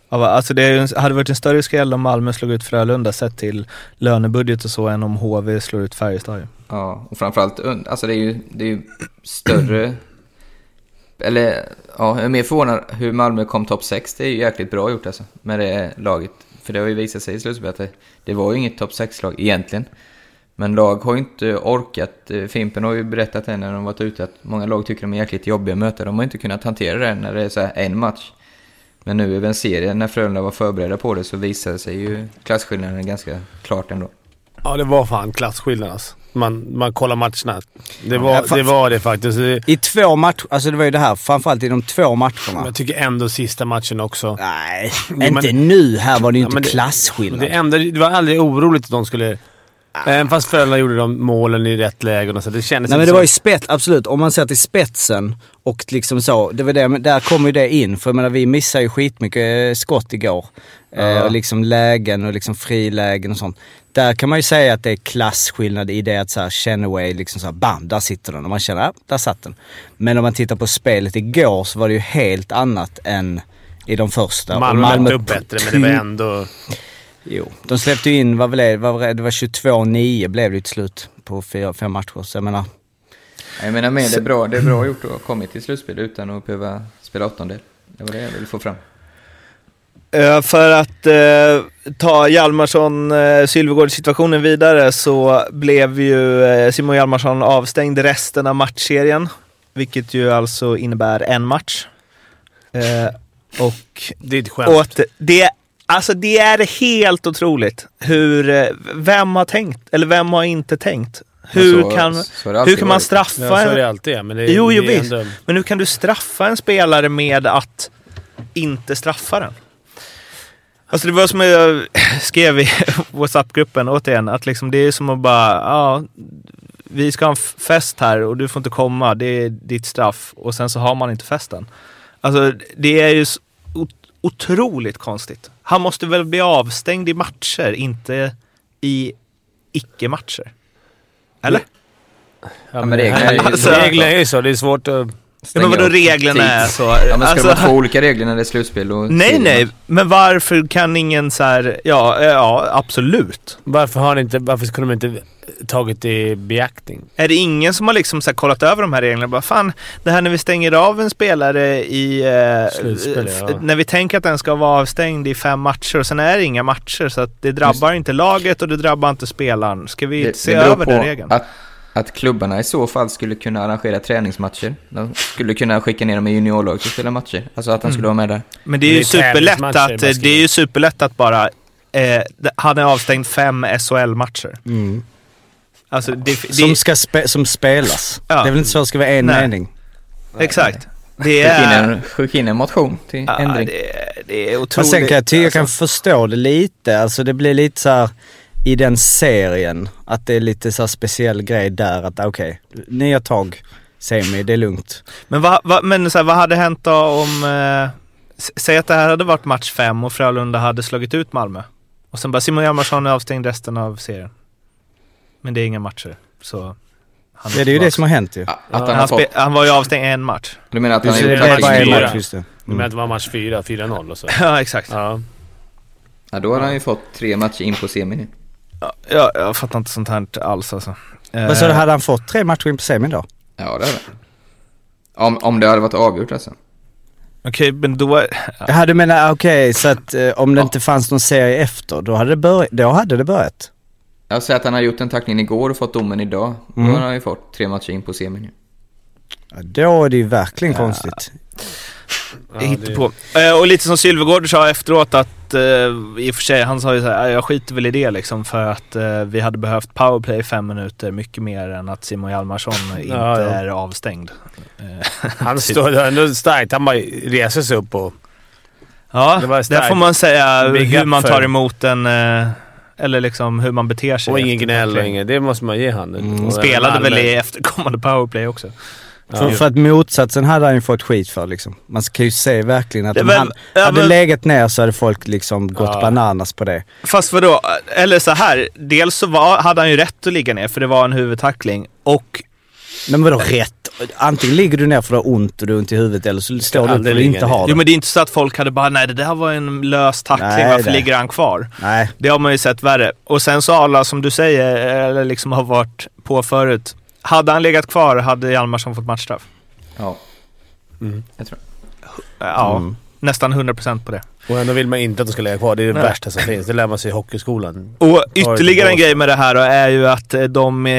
Alltså det ju hade varit en större skräll om Malmö slog ut Frölunda sett till lönebudget och så än om HV slår ut Färjestad ju. Ja, och framförallt, alltså det är ju, det är ju större... Eller, ja, jag är mer förvånad hur Malmö kom topp 6. Det är ju jäkligt bra gjort alltså, med det laget. För det har ju visat sig i slutspelet att det, var ju inget topp 6-lag egentligen. Men lag har ju inte orkat. Eh, Fimpen har ju berättat det när de varit ute att många lag tycker de är jäkligt jobbiga att möta. De har inte kunnat hantera det när det är så här en match. Men nu över en serie, när Frölunda var förberedda på det, så visade sig ju klasskillnaden ganska klart ändå. Ja, det var fan klasskillnad alltså. Man, man kollar matcherna. Det Ja, var, fan- det var det faktiskt. I två matcher, alltså det var ju det här, framförallt i de två matcherna. Jag tycker ändå sista matchen också. Nej, Jo, inte men- nu. Här var det ju Ja, inte men det- klasskillnad. Det, enda, det var aldrig oroligt att de skulle... Även fast föräldrarna gjorde de målen i rätt lägen och så. Det kändes Nej men det var ju så. spets, absolut. Om man ser till spetsen och liksom så, det var det, men där kommer ju det in. För jag menar vi missade ju skitmycket eh, skott igår. Eh, och liksom lägen och liksom frilägen och sånt. Där kan man ju säga att det är klasskillnad i det att såhär Chenaway liksom såhär bam, där sitter den. Och man känner, ja, där satt den. Men om man tittar på spelet igår så var det ju helt annat än i de första. Och Malmö upp bättre, men det var ändå... Jo, de släppte ju in, vad var det, vad var det, det var 22-9 blev det ju till slut på fyra, fem matcher. Så jag menar, Jag menar med, det är bra, det är bra gjort att ha kommit till slutspel utan att behöva spela åttondel. Det var det jag ville få fram. Eh, För att eh, ta Hjalmarsson, eh, vidare så blev ju eh, Simon Hjalmarsson avstängd resten av matchserien. Vilket ju alltså innebär en match. Eh, och Det är ett skämt. åter, det, alltså det är helt otroligt hur, vem har tänkt, eller vem har inte tänkt? Hur, så- kan, så hur kan man straffa Ja, så är en, det alltid. Men det, Jo, jo det är visst. ändå- Men hur kan du straffa en spelare med att inte straffa den. Alltså det var som jag skrev i WhatsApp-gruppen återigen, att liksom det är som att bara, ja, vi ska ha en fest här och du får inte komma, det är ditt straff. Och sen så har man inte festen. Alltså det är ju otroligt konstigt. Han måste väl bli avstängd i matcher, inte i icke-matcher? Eller? Ja, men ju- alltså, reglerna är ju så. Det är svårt att... Ja, men vadå reglerna är så? Ja, men ska Alltså- det vara två olika regler när det är slutspel och Nej, nej, men varför kan ingen så här, ja, eh, ja, absolut. Varför har ni inte... Varför kunde de inte tagit det i beaktning? Är det ingen som har liksom så här kollat över de här reglerna? Bara, fan, det här när vi stänger av en spelare i... Eh, Slutspel, f- ja. När vi tänker att den ska vara avstängd i fem matcher och sen är det inga matcher så att det drabbar inte laget och det drabbar inte spelaren. Ska vi Det, se det över på den regeln? Att, klubbarna i så fall skulle kunna arrangera träningsmatcher. De skulle kunna skicka ner dem i juniorlag och spela matcher. Alltså att de skulle vara med där. Men det är ju det är superlätt att, det är ju superlätt att bara... Eh, han är avstängd fem SHL-matcher. Mm. Alltså, det, det, Som, ska spe, som spelas. Ja. Det är väl inte så att det ska vara en Nej. mening? Exakt. Det är... en, skicka in en motion till Ja, ändring. det, det är otroligt... Men sen kan jag jag kan alltså. förstå det lite. Alltså det blir lite så här i den serien. Att det är lite så speciell grej där att okej, nya tag, semi, det är lugnt. Men, vad, vad, men så här, vad hade hänt då om... Eh, säg att det här hade varit match fem och Frölunda hade slagit ut Malmö. Och sen bara Simon Hjalmarsson är avstängd resten av serien. Men det är inga matcher, så... Han Ja, det är ju det som har hänt ju. Ja, Att han han, har fått... han var ju avstängd en match. Du menar att han Just det, är match fyra. match, just det. Men att det var match 4, 4-0 och så. ja, exakt. Ja. Ja, då har han ju fått tre matcher in på semin. Ja, jag, jag fattar inte sånt här alls alltså. Men så hade han fått tre matcher in på semin då? Ja, det är det. Om, om det hade varit avgjort alltså. Okej, men då... Jag hade menat, okej, så att eh, om det inte fanns någon serie efter, då hade det börjat. Då hade det börjat. Jag säger att han har gjort en tackling igår och fått domen idag. Då Mm. har han ju fått tre matcher in på semin. Ja, Då är det ju verkligen konstigt. Ja, på. Eh, och lite som Sylvegård sa efteråt att, eh, i och för sig, han sa ju så här, jag skiter väl i det liksom för att eh, vi hade behövt powerplay i fem minuter mycket mer än att Simon Hjalmarsson inte ja. är avstängd. Eh, Han står där ändå starkt. Han bara reser sig upp och... ja, Det där får man säga Big hur man tar emot en, eh, eller liksom hur man beter sig. Och ingen gnäll och inget. Det måste man ge han. Mm. Spelade väl i efterkommande powerplay också. För, för att motsatsen hade han ju fått skit för liksom. Man kan ju se verkligen att Det om väl- han ja, hade men- legat ner så hade folk liksom gått Ja. bananas på det. Fast vadå? Eller så här. Dels så var, hade han ju rätt att ligga ner för det var en huvudtackling. Och Men vadå rätt? Antingen ligger du ner för att du har ont och du har ont i huvudet eller så står du upp för att du inte har det. Jo men det är inte så att folk hade bara, nej det där var en lös tackling, Nej, varför nej. ligger han kvar? Nej. Det har man ju sett värre. Och sen så alla som du säger, eller liksom har varit på förut. Hade han legat kvar hade Hjalmarsson fått matchstraff. Ja. Mm. Jag tror Ja, Mm. nästan 100% på det. Och ändå vill man inte att de ska lägga kvar. Det är det Nej. värsta som finns. Det lär man sig i hockeyskolan. Och ytterligare en grej med det här då är ju att eh, de eh,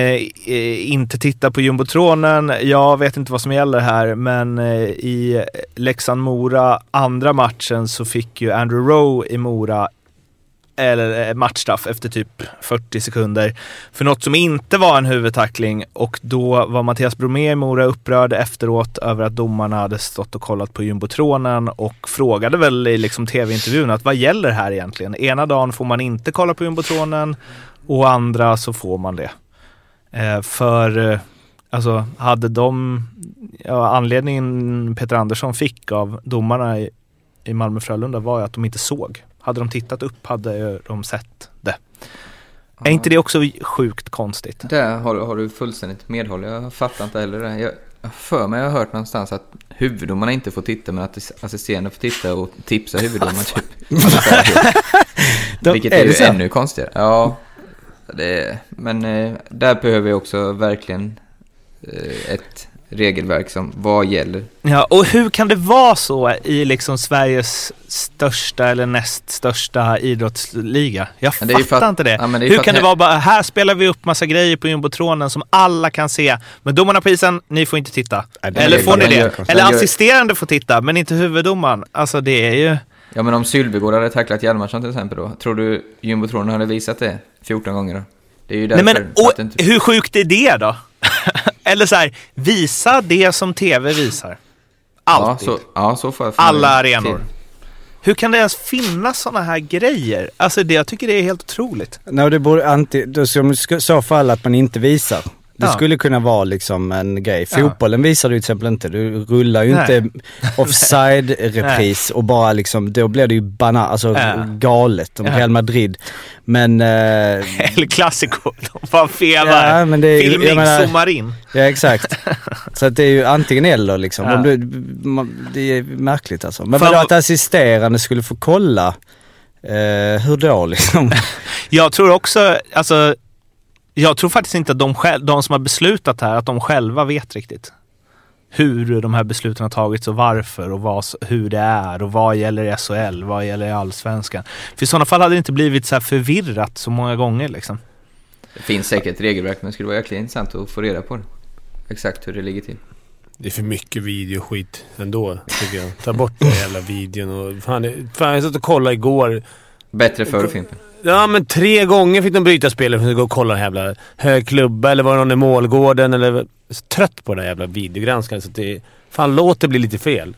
eh, inte tittar på jumbotronen. Jag vet inte vad som gäller här, men eh, i Leksand-Mora, andra matchen, så fick ju Andrew Rowe i Mora eller eh, matchstraff efter typ 40 sekunder för något som inte var en huvudtackling och då var Mattias Bromé i Mora upprörd efteråt över att domarna hade stått och kollat på jumbotronen och frågade väl i liksom tv-intervjun att vad gäller här egentligen? Ena dagen får man inte kolla på jumbotronen och andra så får man det. Eh, för eh, alltså hade de, ja, anledningen Peter Andersson fick av domarna i, i Malmö-Frölunda var ju att de inte såg. Hade de tittat upp hade de sett det. Är inte det också sjukt konstigt? Där har, har du fullständigt medhåll. Jag fattar inte heller det. Jag, jag för mig jag har hört någonstans att huvuddomarna inte får titta men att assisterande får titta och tipsa huvuddomaren typ. Vilket är det ju ännu konstigare. Ja, det, men eh, där behöver vi också verkligen eh, ett regelverk som vad gäller. Ja, och hur kan det vara så i liksom Sveriges största eller näst största idrottsliga? Jag Men fattar att- inte det. ja, det hur kan att det vara bara, här spelar vi upp massa grejer på jumbotronen som alla kan se. Men domarna på isen, ni får inte titta. Nej, det Eller får ni det? Eller assisterande får titta, men inte huvuddomaren. Alltså det är ju... Ja men om Sylvegård hade tacklat Hjalmarsson till exempel då, tror du jumbotronen hade visat det 14 gånger då? Det är ju Nej därför men, och, inte... hur sjukt är det då? Eller så här, visa det som tv visar. Ja, Alltid. så, ja, så får får Alla arenor. Hur kan det ens finnas sådana här grejer? Alltså det, jag tycker det är helt otroligt. Nej, det borde anti, som i så fall att man inte visar. Det Ja. skulle kunna vara liksom en grej. Ja. Fotbollen visar du till exempel inte. Du rullar ju Nej. inte offside-repris och bara liksom, då blir det ju banan, alltså Ja. galet om Ja. Real Madrid. Men, eh, Eller klassiko. De bara fevar. Ja, men det är- Filmning, menar- zoomar in. ja exakt. Så att det är ju antingen eller liksom. Ja. Du, man, det är märkligt alltså. Men vadå vad- att assisterande skulle få kolla? Eh, hur då liksom? Jag tror också, alltså, jag tror faktiskt inte att de, själv, de som har beslutat här, att de själva vet riktigt hur de här besluten har tagits och varför och vad, hur det är och vad gäller SHL, vad gäller i Allsvenskan. För i sådana fall hade det inte blivit så här förvirrat så många gånger liksom. Det finns säkert regelverk, men det skulle vara jäkligt intressant att få reda på det. Exakt hur det ligger till. Det är för mycket videoskit ändå, tycker jag. Ta bort den jävla videon och... Fan, det- fan jag satt och kollade igår. Bättre förr Fimpen. Ja, men tre gånger fick de bryta spelet för att gå och kolla den jävla hög klubba eller var det någon i målgården eller... Trött på den jävla videogranskaren så det... Fan, låt det bli lite fel.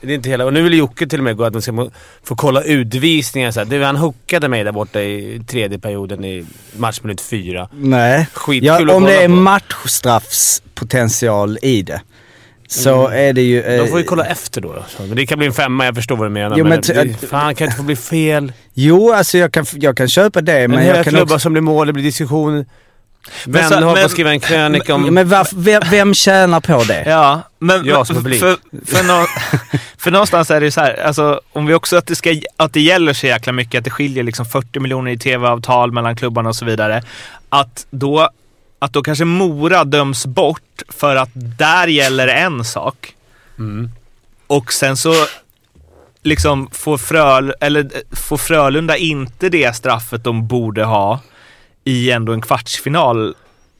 Det är inte hela... Och nu vill Jocke till och med gå att man ska få kolla utvisningar så här. Du, Han hookade mig där borta i tredje perioden i matchminut fyra. Nej. Skitkul Ja, om det är matchstraffspotential i det. Så är det ju... De får ju eh, kolla efter då. Men det kan bli en femma, jag förstår vad du menar. Jo, men men det, fan, kan inte få bli fel. Jo, alltså jag kan, jag kan köpa det, Men men jag kan klubbar också... som blir mål, det blir diskussion. Vänner håller på att skriva en krönika om... Men varför, vem, vem tjänar på det? Ja, men Jag som för, publik. för, för, nå, för någonstans är det ju så här, alltså, om vi också att det, ska, att det gäller så jäkla mycket, att det skiljer liksom 40 miljoner i tv-avtal mellan klubbarna och så vidare. Att då, att då kanske Mora döms bort för att där gäller en sak. Mm. Och sen så liksom får, Fröl, eller, eh, får Frölunda inte det straffet de borde ha i ändå en kvartsfinal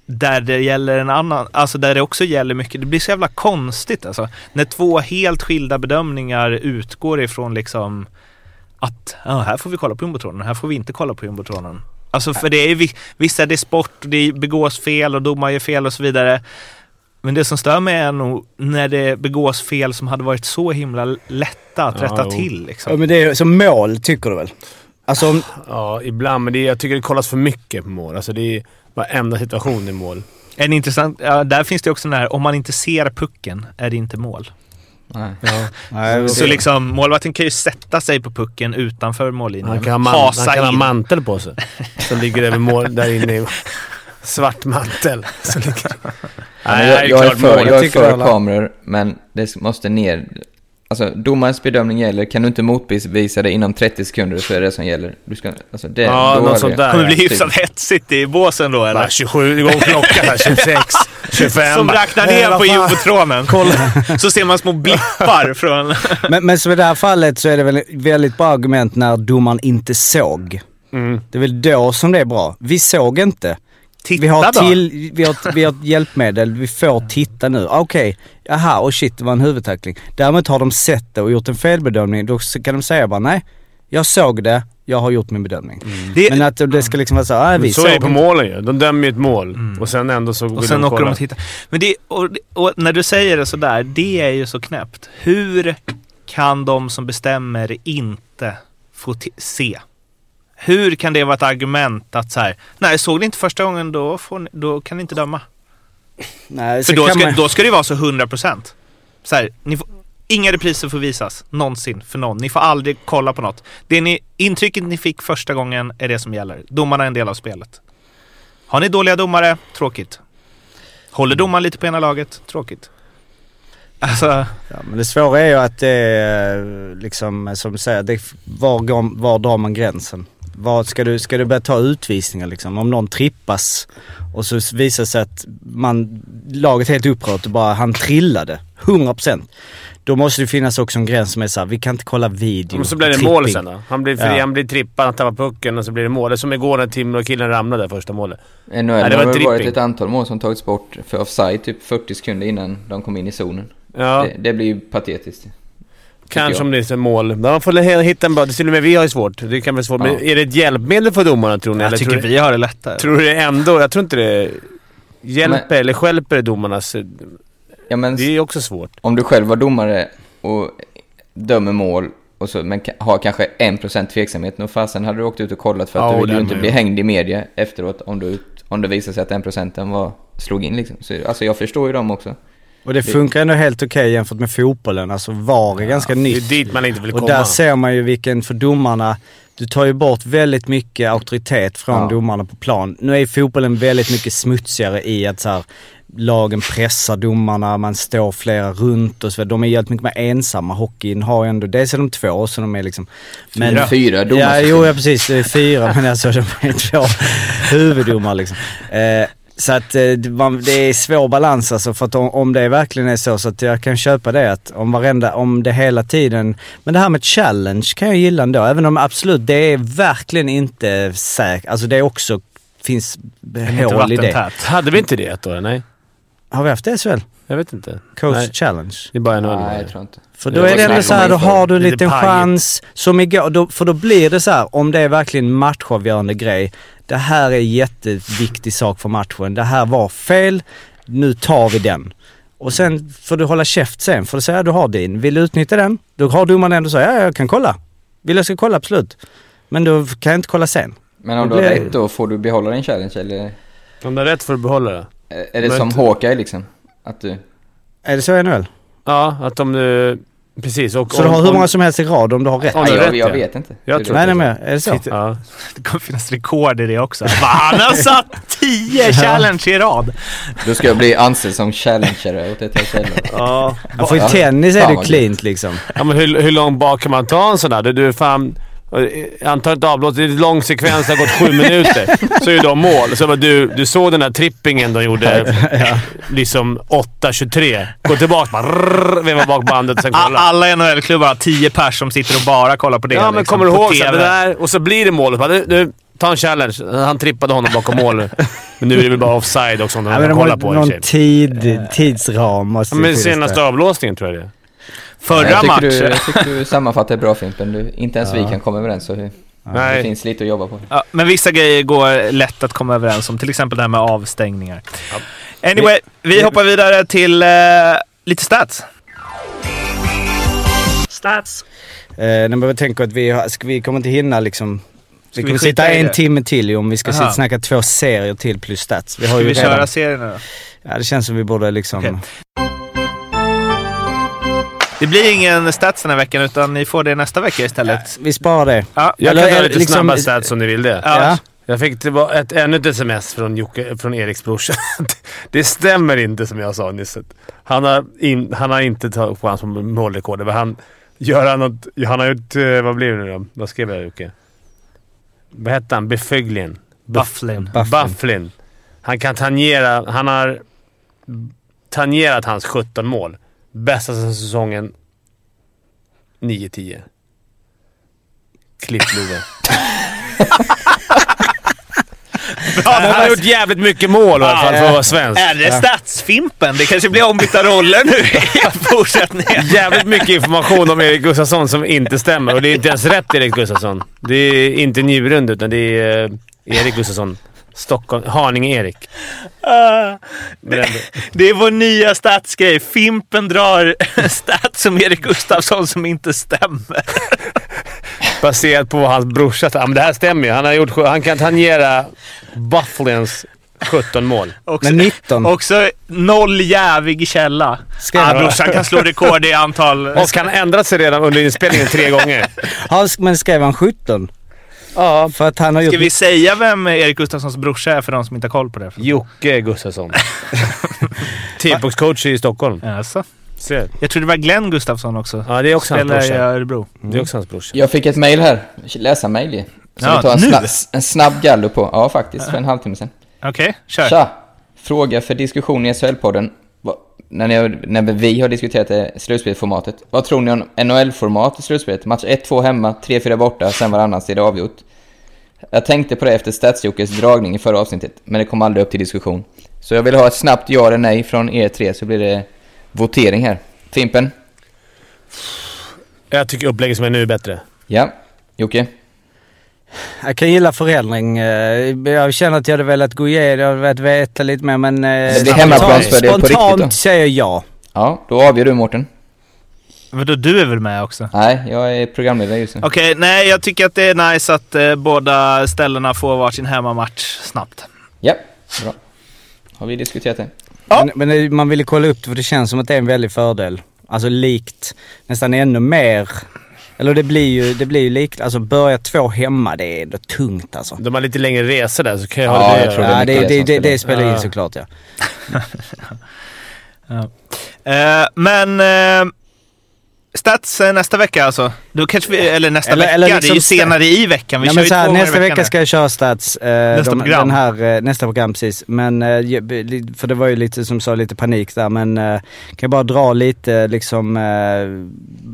där det gäller en annan, alltså där det också gäller mycket. Det blir så jävla konstigt alltså. När två helt skilda bedömningar utgår ifrån liksom att ja, här får vi kolla på jumbotronen, här får vi inte kolla på jumbotronen. Alltså för det är vi- visst är det sport och det begås fel och domare gör fel och så vidare. Men det som stör mig är nog när det begås fel som hade varit så himla lätta att Ja, rätta jo. till. Ja, Liksom. men det är som mål, tycker du väl? Alltså, om, Ja, ibland. Men det, jag tycker det kollas för mycket på mål. Alltså det är varenda situation i mål. En intressant, ja, där finns det också den här, om man inte ser pucken är det inte mål. Nej. nej, Så liksom målvakten kan ju sätta sig på pucken utanför mållinjen. Han kan ha, man, han kan ha mantel på sig. Som ligger över mål där inne. i- Svart mantel. Så ligger... Nej, jag, jag är för, jag är tycker för alla- kameror, men det måste ner. Alltså domarens bedömning gäller. Kan du inte motbevisa det inom 30 sekunder så är det som gäller. Du ska, alltså det, Ja, något sånt där. kommer bli hyfsat hetsigt i båsen då eller? Bara 27 gånger klockan här. 26, 25. Som räknar ner på jumbotronen. Så ser man små blippar från... men, men som i det här fallet så är det väl ett väldigt bra argument när domaren inte såg. Mm. Det är väl då som det är bra. Vi såg inte. Titta vi har, då. till, vi, har, vi har ett hjälpmedel, vi får titta nu. Okej, aha, och shit det var en huvudtackling. Däremot har de sett det och gjort en felbedömning, då kan de säga bara nej, jag såg det, jag har gjort min bedömning. Det, Men att det ska liksom vara så, nej vi Så är det på målen ju. De dömer ju ett mål och sen ändå så och vill sen de åker de och tittar. Men det, och, och när du säger det sådär, det är ju så knäppt. Hur kan de som bestämmer inte få se? Hur kan det vara ett argument att så här, nej såg ni inte första gången då, ni, då kan ni inte döma. Nej, För då ska, man- då ska det vara så 100 procent. Så här, ni får, inga repriser får visas någonsin för någon. Ni får aldrig kolla på något. Det ni, intrycket ni fick första gången är det som gäller. Domarna är en del av spelet. Har ni dåliga domare? Tråkigt. Håller domaren lite på ena laget? Tråkigt. Alltså, Ja, men det svåra är ju att det är liksom, som du säger, det, var, går, var drar man gränsen? Vad ska, du, ska du börja ta utvisningar liksom? Om någon trippas och så visar det sig att man, laget är helt upprört och bara han trillade, 100%. Då måste det finnas också en gräns som är såhär, vi kan inte kolla video. Men så blir det mål sen då. Han blir, fri, Ja. han blir trippad, han tappar pucken och så blir det mål. Det är som igår när Timrå-killen ramlade första målet. NHL Nej, det har var det varit ett antal mål som tagits bort för offside typ 40 sekunder innan de kom in i zonen. Ja, Det, det blir ju patetiskt. Kanske om det är så mål. Men man får hitta en bra... Till och med vi har ju svårt. Det kan bli svårt. Men Ja. är det ett hjälpmedel för domarna tror ni? jag Eller tycker tror, vi har det lättare. tror du ändå... Jag tror inte det hjälper Men- eller stjälper domarnas... Ja men Det är ju också svårt. om du själv var domare och dömer mål och så, men har kanske 1% tveksamhet. Nog fasen hade du åkt ut och kollat för att Ja, du vill ju inte bli hängd i media efteråt om, du, om det visar sig att den procenten var, slog in liksom. Så, alltså jag förstår ju dem också. Och det funkar ändå helt okej jämfört med fotbollen. Alltså VAR är ganska Det är nytt. dit man inte vill Och komma. där ser man ju vilken, för domarna, du tar ju bort väldigt mycket auktoritet från Ja. domarna på plan. Nu är ju fotbollen väldigt mycket smutsigare i att så här, lagen pressar domarna, man står flera runt och så vidare. De är jävligt mycket mer ensamma. Hockeyn har ju ändå, dels är de två så de är liksom... Fyra. Fyra Ja, domarsystem. jo ja, precis. Det är fyra men alltså de är två huvuddomare liksom. Eh, så att eh, det är svår balans alltså för att om, det verkligen är så så att jag kan köpa det att om varenda, om det hela tiden, men det här med challenge kan jag gilla ändå. Även om absolut, det är verkligen inte säkert. Alltså det är också, finns hål i det. Hade vi inte det ett år? Nej. Har vi haft det SHL? Jag vet inte. Coach Nej. challenge? Det är bara en. Nej, jag tror inte. För då är det ändå så här, då har du en Lite liten chans. Som igår, då, för då blir det så här, om det är verkligen matchavgörande grej. Det här är jätteviktig sak för matchen. Det här var fel, nu tar vi den. Och sen får du hålla käft sen, för du säga du har din. Vill du utnyttja den? Då har domaren ändå sagt, ja jag kan kolla. Vill jag ska kolla, absolut. Men då kan jag inte kolla sen. Men om du har blir- rätt då, får du behålla din challenge eller? Om du har rätt får du behålla det. Är det Men som inte- Hawkeye liksom? Att du... Är det så i NHL? Ja, att om du... Precis. Och Så du om, har hur många som helst i rad om du har rätt? Du har jag, rätt, jag ja. vet inte. Jag Det tror Nej, nej men är det så? Ja. Det kommer finnas rekord i det också. Han har satt 10 challenge i rad. Då ska jag bli anställd som challenger åt ett SHL. ja. Ja, för i Ja. tennis är det cleant liksom. Ja men hur, hur långt bak kan man ta en sån där? Du, du är fan... Antalet avblås, det är en lång sekvens, det har gått sju minuter. Så är de mål. Så bara, du, du såg den där trippingen de gjorde, liksom 8.23. Gå tillbaka bara, rrrr, veva bak bandet och sen kolla. Alla NHL-klubbar har 10 pers som sitter och bara kollar på det. Ja, men liksom, kommer du ihåg så det där? Och så blir det målet. Bara, Du, du, ta en challenge. Han trippade honom bakom mål. Men nu är det väl bara offside också, om de Ja, kan men de kolla har på någon tid, tidsram måste Ja, men senaste avblåsningen tror jag det är. Förra jag tycker Du, matchen... jag tycker du sammanfattar bra Fimpen. Du, inte ens vi kan komma överens så hur, det Nej. finns lite att jobba på. Ja, men vissa grejer går lätt att komma överens om. Till exempel det här med avstängningar. Anyway, vi hoppar vidare till eh, lite stats. Stats. Eh, men jag tänker att vi, har, ska, vi kommer inte hinna liksom... Vi vi kommer sitta en timme till om vi ska Aha. sitta och snacka två serier till plus stats. Vi har Ska vi redan, köra serierna då? Ja, det känns som vi borde liksom... Okej. Det blir ingen stats den här veckan utan ni får det nästa vecka istället. Vi sparar det. Ja. Jag Eller kan ta lite liksom- snabba stats om ni vill det. Ja. Jag fick ett, ännu ett sms från, Jocke, från Eriks brorsa. det stämmer inte som jag sa nyss. Han har, in, han har inte tagit på hans målrekord. Men Han, gör han, något, han har gjort... eh, Vad blir det nu då? Vad skrev jag Jocke? Vad hette han? Beföglin? Bufflin. Bufflin. Bufflin. Han kan tangera... Han har tangerat hans 17 mål. Bästa säsongen 9-10. Klipp-Love. han har gjort jävligt mycket mål i alla fall för att vara svensk. Är det statsfimpen? Det kanske blir ombytta roller nu i fortsättningen. Jävligt mycket information om Erik Gustafsson som inte stämmer. Och det är inte ens rätt Erik Gustafsson. Det är inte Njurund, utan det är eh, Erik Gustafsson. Stockholm. Haninge-Erik. Men ändå. det är vår nya statsgrej. Fimpen drar stats som Erik Gustafsson som inte stämmer. Baserat på vad hans brorsa sa. Ja, men det här stämmer ju. Han, har gjort, han kan tangera Bufflins 17 mål. Också, Men 19. också noll jävig källa. Ska Ah, brorsan kan slå rekord i antal... Och han ändrat sig redan under inspelningen tre gånger. Men skrev han 17? Ja. För att han har Ska gjort... vi säga vem Erik Gustafssons brorsa är för de som inte har koll på det? Jocke Gustafsson. T-boxcoach i Stockholm. Alltså. Se. Jag tror det var Glenn Gustafsson också. Ja, det är också hans Spelar i brorsa. Örebro. Det är också hans brorsa. Jag fick ett mail här. Läsa-mail ju. Så Ja, vi tar en, nu? snabb, en snabb gallo på. Ja, faktiskt. För en halvtimme sedan. Okej, kör. Tja! Fråga för diskussion i SHL-podden. När, ni, när vi har diskuterat det slutspelsformatet. Vad tror ni om NHL-format i slutspelet? Match 1-2 hemma, 3-4 borta, sen varannan är det avgjort. Jag tänkte på det efter Stadsjockes dragning i förra avsnittet, men det kom aldrig upp till diskussion. Så jag vill ha ett snabbt ja eller nej från er tre, så blir det votering här. Fimpen? Jag tycker upplägget som är nu är bättre. Ja. Jocke? Jag kan gilla förändring. Eh, Jag känner att jag hade velat gå igenom, jag hade velat veta lite mer men... eh, Det blir hemmaplansfördel på riktigt då. Spontant säger jag ja. Ja, då avgör du Mårten. Vadå, du är väl med också? Nej, jag är programledare just nu. Okej, nej jag tycker att det är nice att eh, båda ställena får varsin hemmamatch snabbt. Ja, bra. Har vi diskuterat det? Ja. Men, men det- man ville kolla upp det för det känns som att det är en väldig fördel. Alltså likt, nästan ännu mer. Eller det blir ju, det blir ju likt, alltså börja två hemma, det är ändå tungt alltså. De har lite längre resor där så kan jag Ja, ha det. jag tror det. Ja, det, det, det det, det spelar. in Ja. såklart ja. Eh, men eh, stats eh, nästa vecka alltså? Då kanske vi, eller nästa Eller- vecka, eller det är ju liksom senare i veckan. Vi Nej, kör ju här, två nästa vecka ska jag köra stats. Eh, Nästa de, program. Den här, eh, nästa program precis. Men, eh, för det var ju lite som sa lite panik där men kan jag bara dra lite liksom.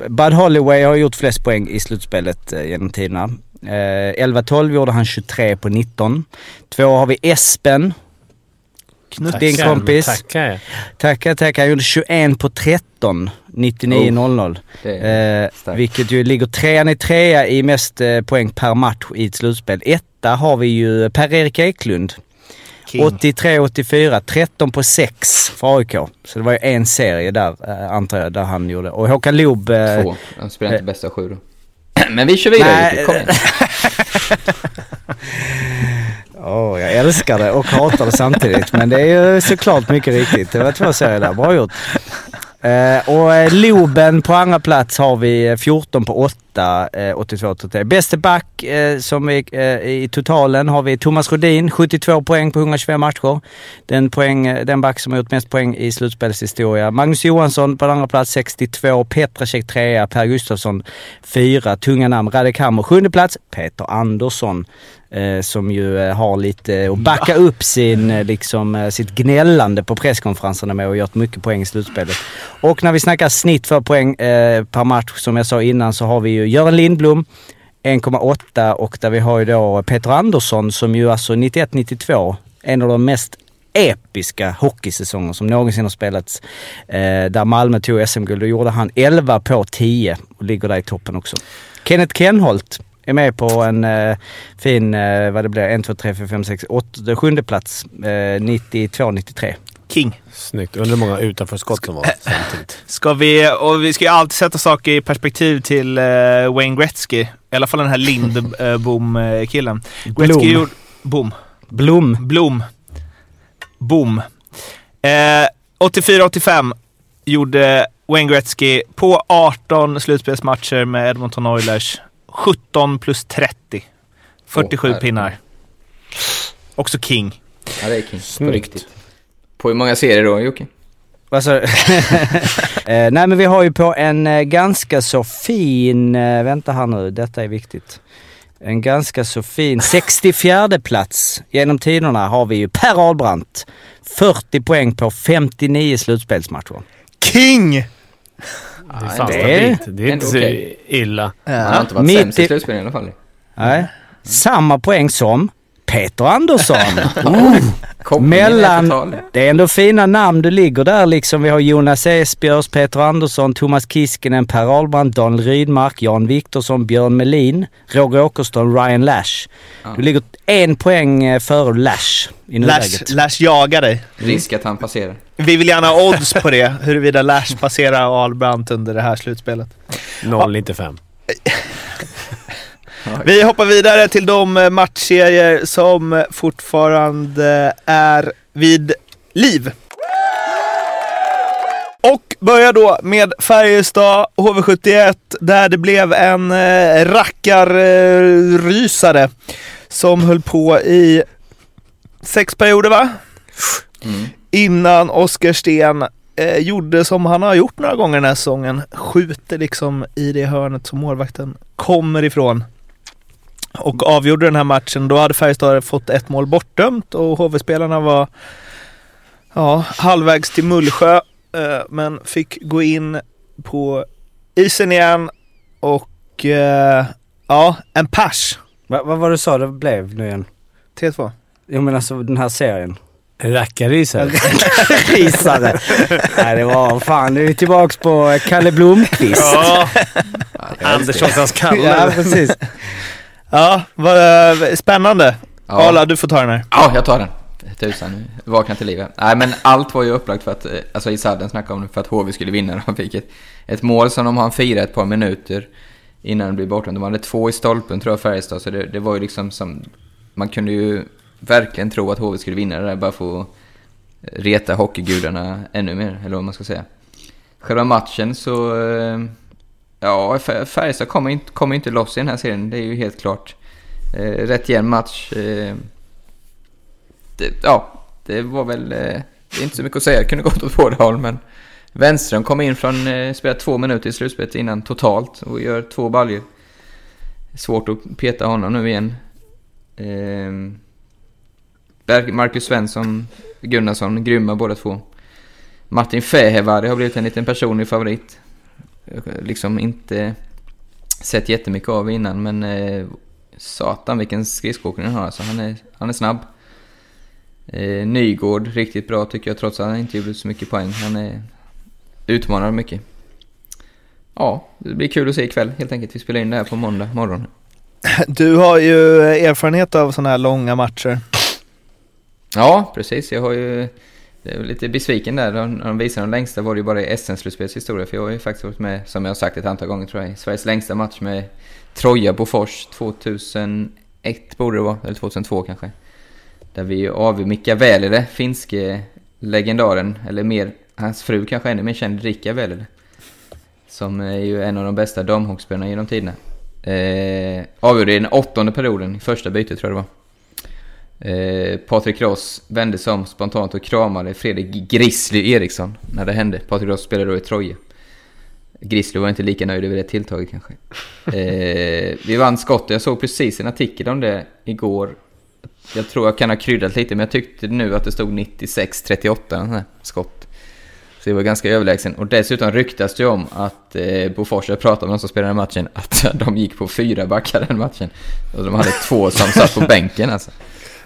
Bud Holloway har gjort flest poäng i slutspelet genom tiderna. Eh, 11-12 gjorde han 23 på 19. Två har vi Espen. Din Tackar, kompis. Tackar. Tackar, tackar. Han gjorde 21 på 13. 99-00. Det är Eh, vilket ju ligger trean i trea i mest eh, poäng per match i ett slutspel. Etta har vi ju Per-Erik Eklund. King. 83-84, 13 på 6 för AIK. Så det var ju en serie där, eh, antar jag, där han gjorde. Och Håkan Loob... Eh, Två. De spelar inte bästa av sju då. Men vi kör vidare kom igen. Åh, jag älskar det och hatar det samtidigt. Men det är ju såklart mycket riktigt. Det var två serier där. Bra gjort. Eh, och eh, Loben på andra plats har vi eh, 14 på 8, eh, 82-83. Bäste back eh, som vi, eh, i totalen har vi Thomas Rodin, 72 poäng på 125 matcher. Den, poäng, eh, den back som har gjort mest poäng i slutspelshistoria. Magnus Johansson på andra plats 62, Petrasek 3, Per Gustafsson 4, tunga namn. Radek Hammer 7 plats, Peter Andersson eh, som ju eh, har lite att backa upp sin, eh, liksom, eh, sitt gnällande på presskonferenserna med och gjort mycket poäng i slutspelet. Och när vi snackar snitt för poäng eh, per match, som jag sa innan, så har vi ju Göran Lindblom 1,8 och där vi har ju då Peter Andersson som ju alltså 91-92, en av de mest episka hockeysäsonger som någonsin har spelats. Eh, där Malmö tog SM-guld. Då gjorde han 11 på 10 och ligger där i toppen också. Kenneth Kenholt är med på en eh, fin, eh, vad det blir, 1, 2, 3, 4, 5, 6, 8, sjunde plats. Eh, 92-93. King. Snyggt. Undrar hur många utanför skott som var samtidigt. Ska vi, och vi ska ju alltid sätta saker i perspektiv till eh, Wayne Gretzky. I alla fall den här Lindbom-killen. Gretzky gjorde... Bom. Blom. Blom. Boom. Eh, 84-85 gjorde Wayne Gretzky på 18 slutspelsmatcher med Edmonton Oilers 17 plus 30. 47 Åh, pinnar. Också king. Ja, det är king. På riktigt. På hur många serier då Jocke? Du? eh, nej men vi har ju på en eh, ganska så fin, eh, vänta här nu, detta är viktigt. En ganska så fin 64 plats genom tiderna har vi ju Per Ahlbrandt. 40 poäng på 59 slutspelsmatcher. King! Det är fan det är- stabilt. Det är inte så okej. illa. Han har inte varit Mitt sämst i i- slutspel i alla fall. Nej. Samma poäng som Peter Andersson. Kopplingen Mellan, det är ändå fina namn du ligger där liksom. Vi har Jonas Esbjörs, Peter Andersson, Thomas Kiskinen, Per Ahlbrandt, Daniel Rydmark, Jan Viktorsson, Björn Melin, Roger Åkerström, Ryan Lash. Du ligger en poäng eh, före Lash i Lash, nuläget. Lash jagar dig. Risk att han passerar. Vi vill gärna ha odds på det, huruvida Lash passerar Ahlbrandt under det här slutspelet. 0,95. Vi hoppar vidare till de eh, matchserier som fortfarande är vid liv. Och börjar då med Färjestad HV71 där det blev en eh, rackarrysare som höll på i sex perioder va? Mm. Innan Oskar Sten eh, gjorde som han har gjort några gånger den här säsongen. Skjuter liksom i det hörnet som målvakten kommer ifrån. Och avgjorde den här matchen. Då hade Färjestad fått ett mål bortdömt och HV-spelarna var ja, halvvägs till Mullsjö. Eh, men fick gå in på isen igen och eh, ja, en pers. Va- Vad var det du sa det blev nu igen? 3-2. Jo men alltså den här serien. Rackarrysare. Risare. Nej det var fan, nu är vi tillbaks på Kalle Blomqvist. Ja, Ja, Anderssons Ja, Kalle. precis. Ja, vad, eh, spännande. Ja. Arla, du får ta den här. Ja, jag tar den. tusan, vakna till livet. Nej men allt var ju upplagt för att, eh, alltså i sadden snackade om det, för att HV skulle vinna. De fick ett, ett mål som de hann fira ett par minuter innan det blev borta. De hade två i stolpen tror jag Färjestad, så det, det var ju liksom som... Man kunde ju verkligen tro att HV skulle vinna det där bara att reta hockeygudarna ännu mer, eller vad man ska säga. Själva matchen så... Ja, Färjestad kommer inte, kommer inte loss i den här serien, det är ju helt klart. Eh, rätt jämn match. Eh, det, ja, det var väl... Eh, det är inte så mycket att säga, det kunde gått åt båda håll, men... Wenström kom in från... Eh, spelade två minuter i slutspelet innan totalt och gör två baljor. Svårt att peta honom nu igen. Eh, Marcus Svensson, Gunnarsson, grymma båda två. Martin Fehevari har blivit en liten personlig favorit. Liksom inte sett jättemycket av innan, men eh, satan vilken skridskoåkning han har. Alltså, han, är, han är snabb. Eh, Nygård, riktigt bra tycker jag, trots att han inte gjorde så mycket poäng. Han är, utmanar mycket. Ja, det blir kul att se ikväll helt enkelt. Vi spelar in det här på måndag morgon. Du har ju erfarenhet av sådana här långa matcher. Ja, precis. Jag har ju... Jag är lite besviken där. När de visade de längsta var det ju bara i SM-slutspelets historia. För jag har ju faktiskt varit med, som jag har sagt ett antal gånger tror jag, i Sveriges längsta match med Troja Bofors 2001 borde det vara, eller 2002 kanske. Där vi avgjorde Mika Välile, finske legendaren, eller mer, hans fru kanske ännu mer känd, Rika Välile. Som är ju en av de bästa damhockeyspelarna genom tiderna. Eh, avgjorde i den åttonde perioden, i första bytet tror jag det var. Eh, Patrik Ross vände sig om spontant och kramade Fredrik Grizzly Eriksson när det hände. Patrik Ross spelade då i Troja. Grizzly var inte lika nöjd över det tilltaget kanske. Eh, vi vann skottet. Jag såg precis en artikel om det igår. Jag tror jag kan ha kryddat lite, men jag tyckte nu att det stod 96-38 den här skott. Så det var ganska överlägsen. Och dessutom ryktas det om att eh, Bofors, jag pratade med de som spelade matchen, att de gick på fyra backar den matchen. Och de hade två som satt på bänken alltså.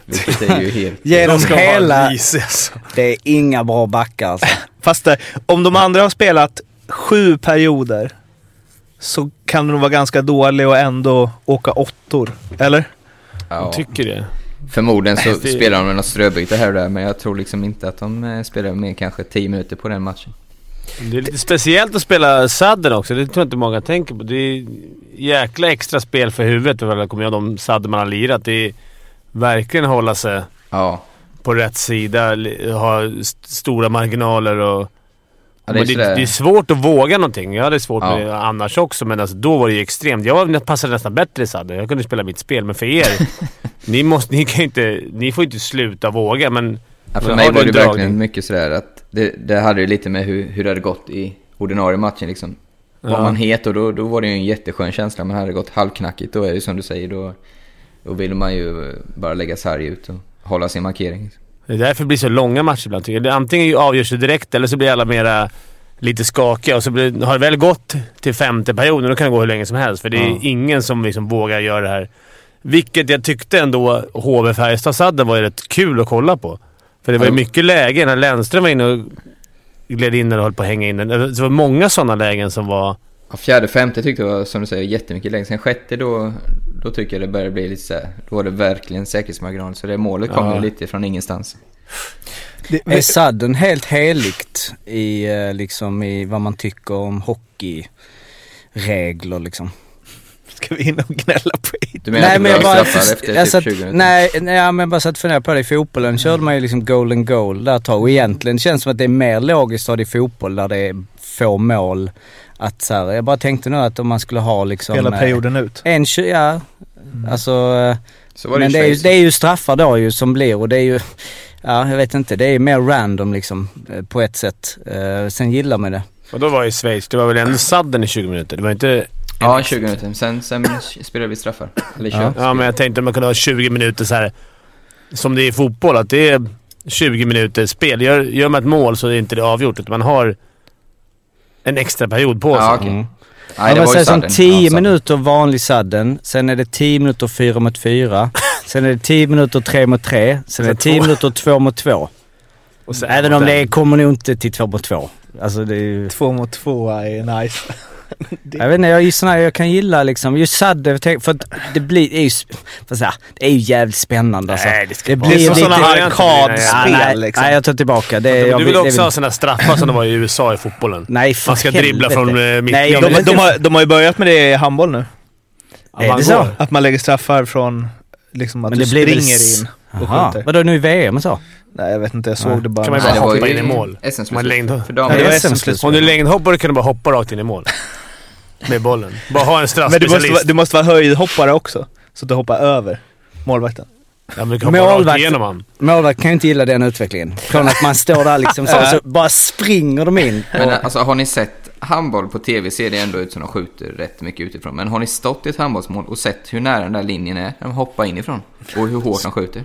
Vilket är ju helt... Genom vara hela... risig, alltså. Det är inga bra backar alltså. Fast eh, om de andra har spelat sju perioder så kan de vara ganska dåliga och ändå åka åttor. Eller? Ja, Jag tycker det. förmodligen så Det- spelar de med något ströbyte här och där, men jag tror liksom inte att de eh, spelar med kanske 10 minuter på den matchen. Det är lite speciellt att spela sadden också. Det tror jag inte många tänker på. Det är jäkla extra spel för huvudet. Kommer jag de sadden man har lirat. Det är verkligen hålla sig Ja, på rätt sida, ha st- stora marginaler och... ja det, är det, det är svårt att våga någonting. Jag hade svårt Ja. med det annars också, men alltså, då var det ju extremt. Jag passade nästan bättre i sadden. Jag kunde spela mitt spel, men för er... ni, måste, ni, kan inte, ni får inte sluta våga, men... Ja, för mig var det dragning? verkligen mycket sådär att det, det hade ju lite med hur, hur det hade gått i ordinarie matchen liksom. Var Ja. man het och då, då var det ju en jätteskön känsla, men hade det gått halvknackigt då är det ju som du säger, då, då vill man ju bara lägga sarg ut och hålla sin markering. Det är därför det blir så långa matcher ibland. tycker jag. Antingen avgörs det direkt eller så blir alla mera lite skakiga och så blir, har det väl gått till femte perioden, då kan det gå hur länge som helst. För det är Ja. ingen som liksom vågar göra det här. Vilket jag tyckte ändå HV Färjestad-sadden var rätt kul att kolla på. För det var ju mycket lägen. När Lennström var inne och gled in och höll på att hänga in den. Det var många sådana lägen som var... Ja, fjärde, femte tyckte jag var, som du säger, jättemycket längre. Sen sjätte då, då tycker jag det började bli lite såhär, då var det verkligen säkerhetsmarginal. Så det målet kom Ja. ju lite från ingenstans. Är sadden helt heligt i, eh, liksom, i vad man tycker om hockeyregler liksom? Ska vi in och gnälla på it? Du menar att det men jag bara, efter jag typ satt, 20 minuter? nej, nej, men jag bara satt och funderade på det. I fotbollen körde man ju liksom golden goal där ett tag. Och egentligen känns det som att det är mer logiskt att ha det i fotboll där det är få mål. Att så här, jag bara tänkte nu att om man skulle ha liksom... Hela eh, perioden ut. En, ja. Alltså... eh, Så var det men det är, ju, det är ju straffar då ju som blir och det är ju... Ja, jag vet inte. Det är mer random liksom eh, på ett sätt. Eh, sen gillar man det. Och då var i Schweiz. Det var väl ändå sadden i 20 minuter. Det var inte... Ja, 20 minuter. Sen, sen spelade vi straffar. Eller kör. Ja, men jag tänkte att man kunde ha 20 minuter så här som det är i fotboll. Att det är 20 minuter spel. Gör, gör man ett mål så är inte det avgjort. Utan man har en extra period på sig. Ja, okej. Mm. Nej, det var ju som sadden. 10 Ja, sadden. minuter vanlig sadden, sen är det 10 minuter 4 mot 4, sen är det 10 minuter 3 mot 3, sen är det 10 minuter 2 mot 2. Och sen- Även om det kommer nog inte till 2 mot 2. Alltså det är ju... Två mot två är nice. Jag vet inte, jag, är sån här, jag kan gilla liksom, just Sadde, för att det blir, det är ju, för så här, det är ju jävligt spännande alltså. Nej, det ska det vara- Det är som lite- arkadspel Ja, nej, liksom. nej, jag tar tillbaka. Det, jag Du vill det också ha sådana straffar som det var i USA i fotbollen. Nej, för Man ska dribbla helvete. från eh, Nej, jag mittlinjen. vill De, de, har, de har ju börjat med det i handboll nu. Ja, Är man det så? Att man lägger straffar från liksom att Men du det blir springer in Jaha, vadå nu i VM och så? Nej jag vet inte, jag såg Nej. det bara. Kan man ju Nej, bara det hoppa in i mål. SM-slutsspel Man längd- för Ja, damer. det var Ja, SM-slut. Om du är längdhoppare kan du bara hoppa rakt in i mål. Med bollen. Bara ha en Men du måste, vara- straffspecialist. du måste vara höjdhoppare också. Så att du hoppar över målvakten. Ja, men du kan hoppa rakt Målvakt- igenom han. Målvakt kan ju inte gilla den utvecklingen. Från att man står där liksom så, så bara springer de in. Men alltså har ni sett handboll på tv ser det ändå ut som de skjuter rätt mycket utifrån. Men har ni stått i ett handbollsmål och sett hur nära den där linjen är när de hoppar inifrån? Och hur hårt de skjuter?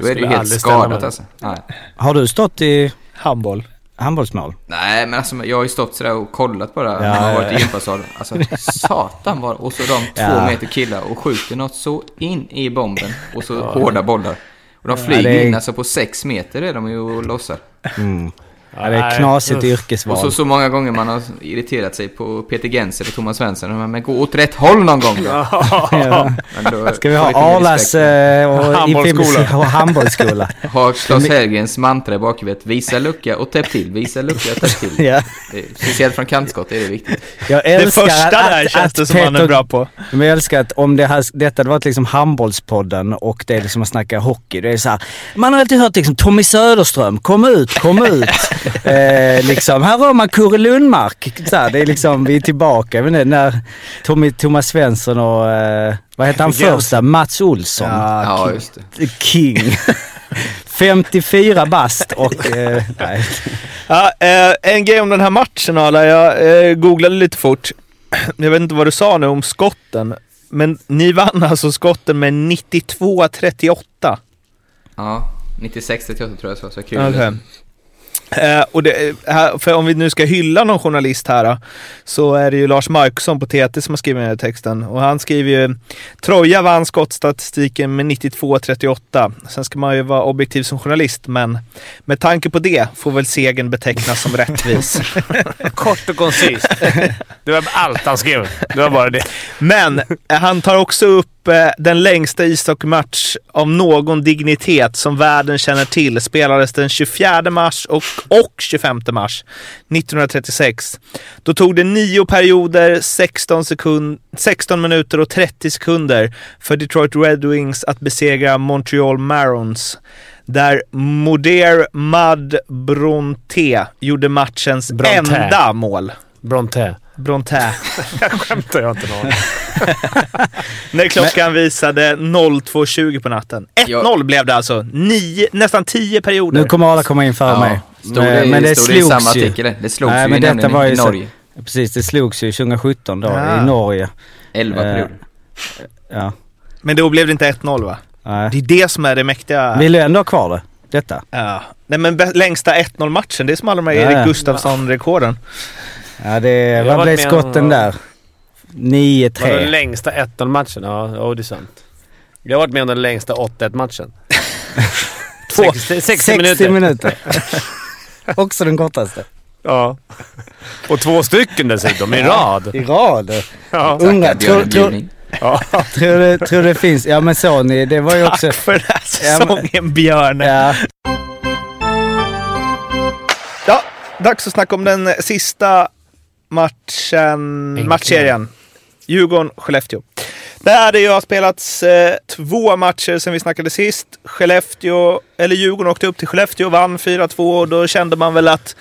Då är det ju helt skadat alltså. Nej. Har du stått i Handboll. Handbollsmål? Nej, men alltså jag har ju stått sådär och kollat bara när jag har varit i gympasal. Alltså satan var Och så de två Ja. meter killar och skjuter något så in i bomben. Och så hårda bollar. Och de flyger det är- in alltså på sex meter är de ju och lossar. Ja, det är knasigt Uff. yrkesval. Och så, så många gånger man har irriterat sig på Peter Genser och Thomas Svensson. Men gå åt rätt håll någon gång då. Ja. Då Ska vi ha Arlas eh, och Handbollsskola. Och handbollsskola? Ha Claes Hellgrens mantra i bakhuvudet. Visa lucka och täpp till. Visa lucka och täpp till. ja. Det är- Speciellt från kantskott är det viktigt. Jag Det älskar första att, där att, känns att det som han är Peter- bra på. Men jag älskar att om det här, detta hade varit liksom handbollspodden och det är liksom att snacka hockey. Det är så här, man har alltid hört liksom Tommy Söderström, kom ut, kom ut. eh, liksom, här har man Kurre Lundmark. Så här, det är liksom, vi är tillbaka. Jag vet inte, när Tommy, Thomas Svensson och, eh, vad heter han första? Mats Olsson. Ja, just det. King. 54 bast och... Eh, nej. Ja, eh, en grej om den här matchen Arla, jag eh, googlade lite fort. Jag vet inte vad du sa nu om skotten. Men ni vann alltså skotten med 92-38. Ja, 96 38 tror jag så. så kul. Okej. Eh, och det, här, för om vi nu ska hylla någon journalist här så är det ju Lars Markusson på TT som har skrivit den här texten. Och han skriver ju Troja vann skottstatistiken med 92-38. Sen ska man ju vara objektiv som journalist, men med tanke på det får väl segern betecknas som rättvis. Kort och koncist. Det var allt han skrev. Det var bara det. Men eh, han tar också upp eh, den längsta ishockeymatch av någon dignitet som världen känner till. Spelades den 24 mars och, och 25 mars 1936. Då tog det nio perioder, 16, sekund, 16 minuter och 30 sekunder för Detroit Red Wings att besegra Montreal Marons. Där Moder Mad Bronte gjorde matchens Bronte. enda mål. Bronte. Bronte. Jag skämtar, jag har inte någon. När klockan visade 02.20 på natten. 1-0 Jag- blev det alltså. Nio, nästan 10 perioder. Nu kommer alla komma in för mig. Stod det, men, men det stod det i slogs samma ju. artikel? Det slogs Nej, ju men detta var i, ju i så- Norge. Precis, det slogs ju 2017 då Ah. i Norge. 11 Eh, perioder. Ja. Men då blev det inte 1-0 va? Nej. Det är det som är det mäktiga. Vill du ändå ha kvar det? Detta? Ja. Nej men längsta 1-0 matchen, det är som alla de här Ja, Erik ja. Gustafsson-rekorden. Ja, det... Vad varit blev med skotten om- där? Var den 9-3. längsta 1-0-matchen? Ja, ja, det är sant. Jag har varit med om den längsta 8-1-matchen. Två. 60, 60 60 minuter. minuter. Också den kortaste. Ja. Och två stycken dessutom, i rad. I rad. Ja. Björn tror. Ja. tror, det, tror det finns... Ja men så ni, det var ju också... Tack för den här Ja, men- säsongen Björn. Ja. Ja, dags att snacka om den sista matchen, Äntligen. matchserien. Djurgården-Skellefteå. Där det ju har spelats eh, två matcher sen vi snackade sist. Skellefteå, eller Djurgården åkte upp till Skellefteå och vann 4-2 och då kände man väl att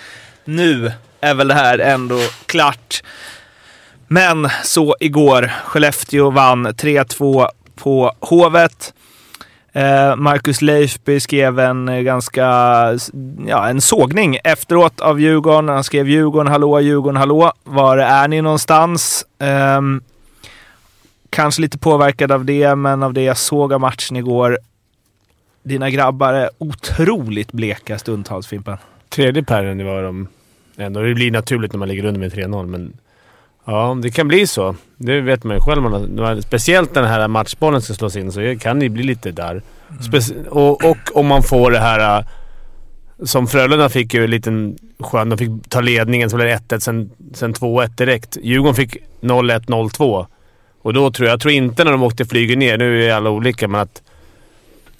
nu är väl det här ändå klart. Men så igår, Skellefteå vann 3-2 på Hovet. Eh, Marcus Leifby skrev en eh, ganska, ja, en sågning efteråt av Djurgården. Han skrev Djurgården, hallå, Djurgården, hallå. Var är ni någonstans? Um, kanske lite påverkad av det, men av det jag såg av matchen igår. Dina grabbar är otroligt bleka stundtals, Fimpen. Tredje perioden var de ändå. Det blir naturligt när man ligger under med 3-0, men ja, det kan bli så. Det vet man ju själv. Man speciellt när den här matchbollen ska slås in så kan det bli lite där. Speci- och, och om man får det här... som Frölunda fick ju en liten skön... De fick ta ledningen, så blev det 1-1, sen, sen 2-1 direkt. Djurgården fick 0-1, 0-2. Och då tror jag... Jag tror inte när de åkte flyger ner, nu är alla olika, men att...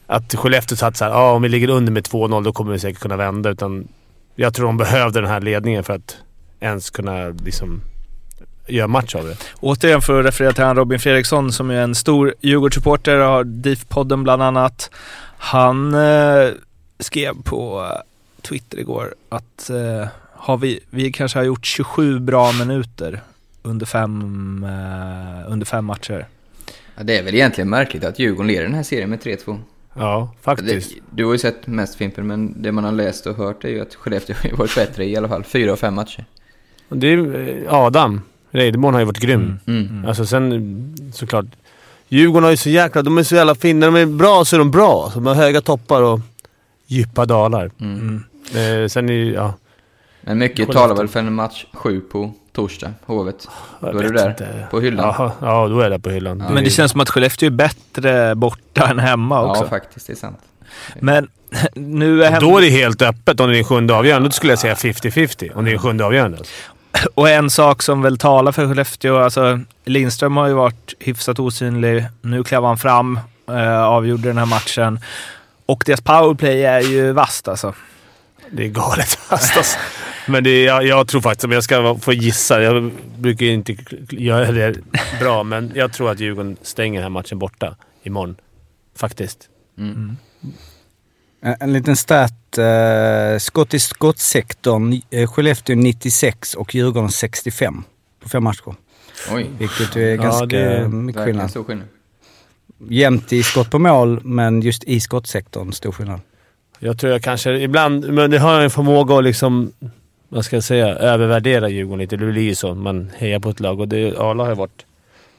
Att Skellefteå satt såhär, ja om vi ligger under med 2-0 då kommer vi säkert kunna vända. Utan jag tror de behövde den här ledningen för att ens kunna liksom göra match av det. Återigen för att referera till han Robin Fredriksson som är en stor Djurgårdssupporter och har DIF-podden bland annat. Han eh, skrev på Twitter igår att eh, har vi, vi kanske har gjort 27 bra minuter under fem, eh, under fem matcher. Ja, det är väl egentligen märkligt att Djurgården leder den här serien med 3-2. Ja, faktiskt. Det, du har ju sett mest Fimpen, men det man har läst och hört är ju att Skellefteå har varit bättre i alla fall fyra av fem matcher. Det är eh, Adam Reideborn har ju varit grym. Mm. Mm. Alltså sen såklart. Djurgården har ju så jäkla... De är så jävla fina. När de är bra så är de bra. Så de har höga toppar och djupa dalar. Mm. Eh, sen är ju... Ja. Men mycket talar väl för en match sju på torsdag, Hovet. Då är du där, inte. på hyllan. Jaha, ja, då är jag där på hyllan. Ja. Men det känns som att Skellefteå är bättre borta än hemma också. Ja, faktiskt. Det är sant. Men nu är hem... Då är det helt öppet om det är sjunde avgörande. Då skulle jag säga 50-50 om det är sjunde avgörande. Och en sak som väl talar för Skellefteå, alltså Lindström har ju varit hyfsat osynlig. Nu klev han fram, eh, avgjorde den här matchen. Och deras powerplay är ju vasst alltså. Det är galet fast alltså. Men det är, jag, jag tror faktiskt, om jag ska få gissa, jag brukar inte göra det bra, men jag tror att Djurgården stänger den här matchen borta imorgon. Faktiskt. Mm. En, en liten stat. Eh, skott i skottsektorn. Eh, Skellefteå 96 och Djurgården 65 på fem matcher. Oj, Vilket är Ja, ganska det är mycket skillnad. stor skillnad. Jämnt i skott på mål, men just i skottsektorn stor skillnad. Jag tror jag kanske ibland, men det har jag en förmåga att liksom, vad ska jag säga, övervärdera Djurgården lite. Det blir ju så. Man hejar på ett lag och det, Arla har ju varit...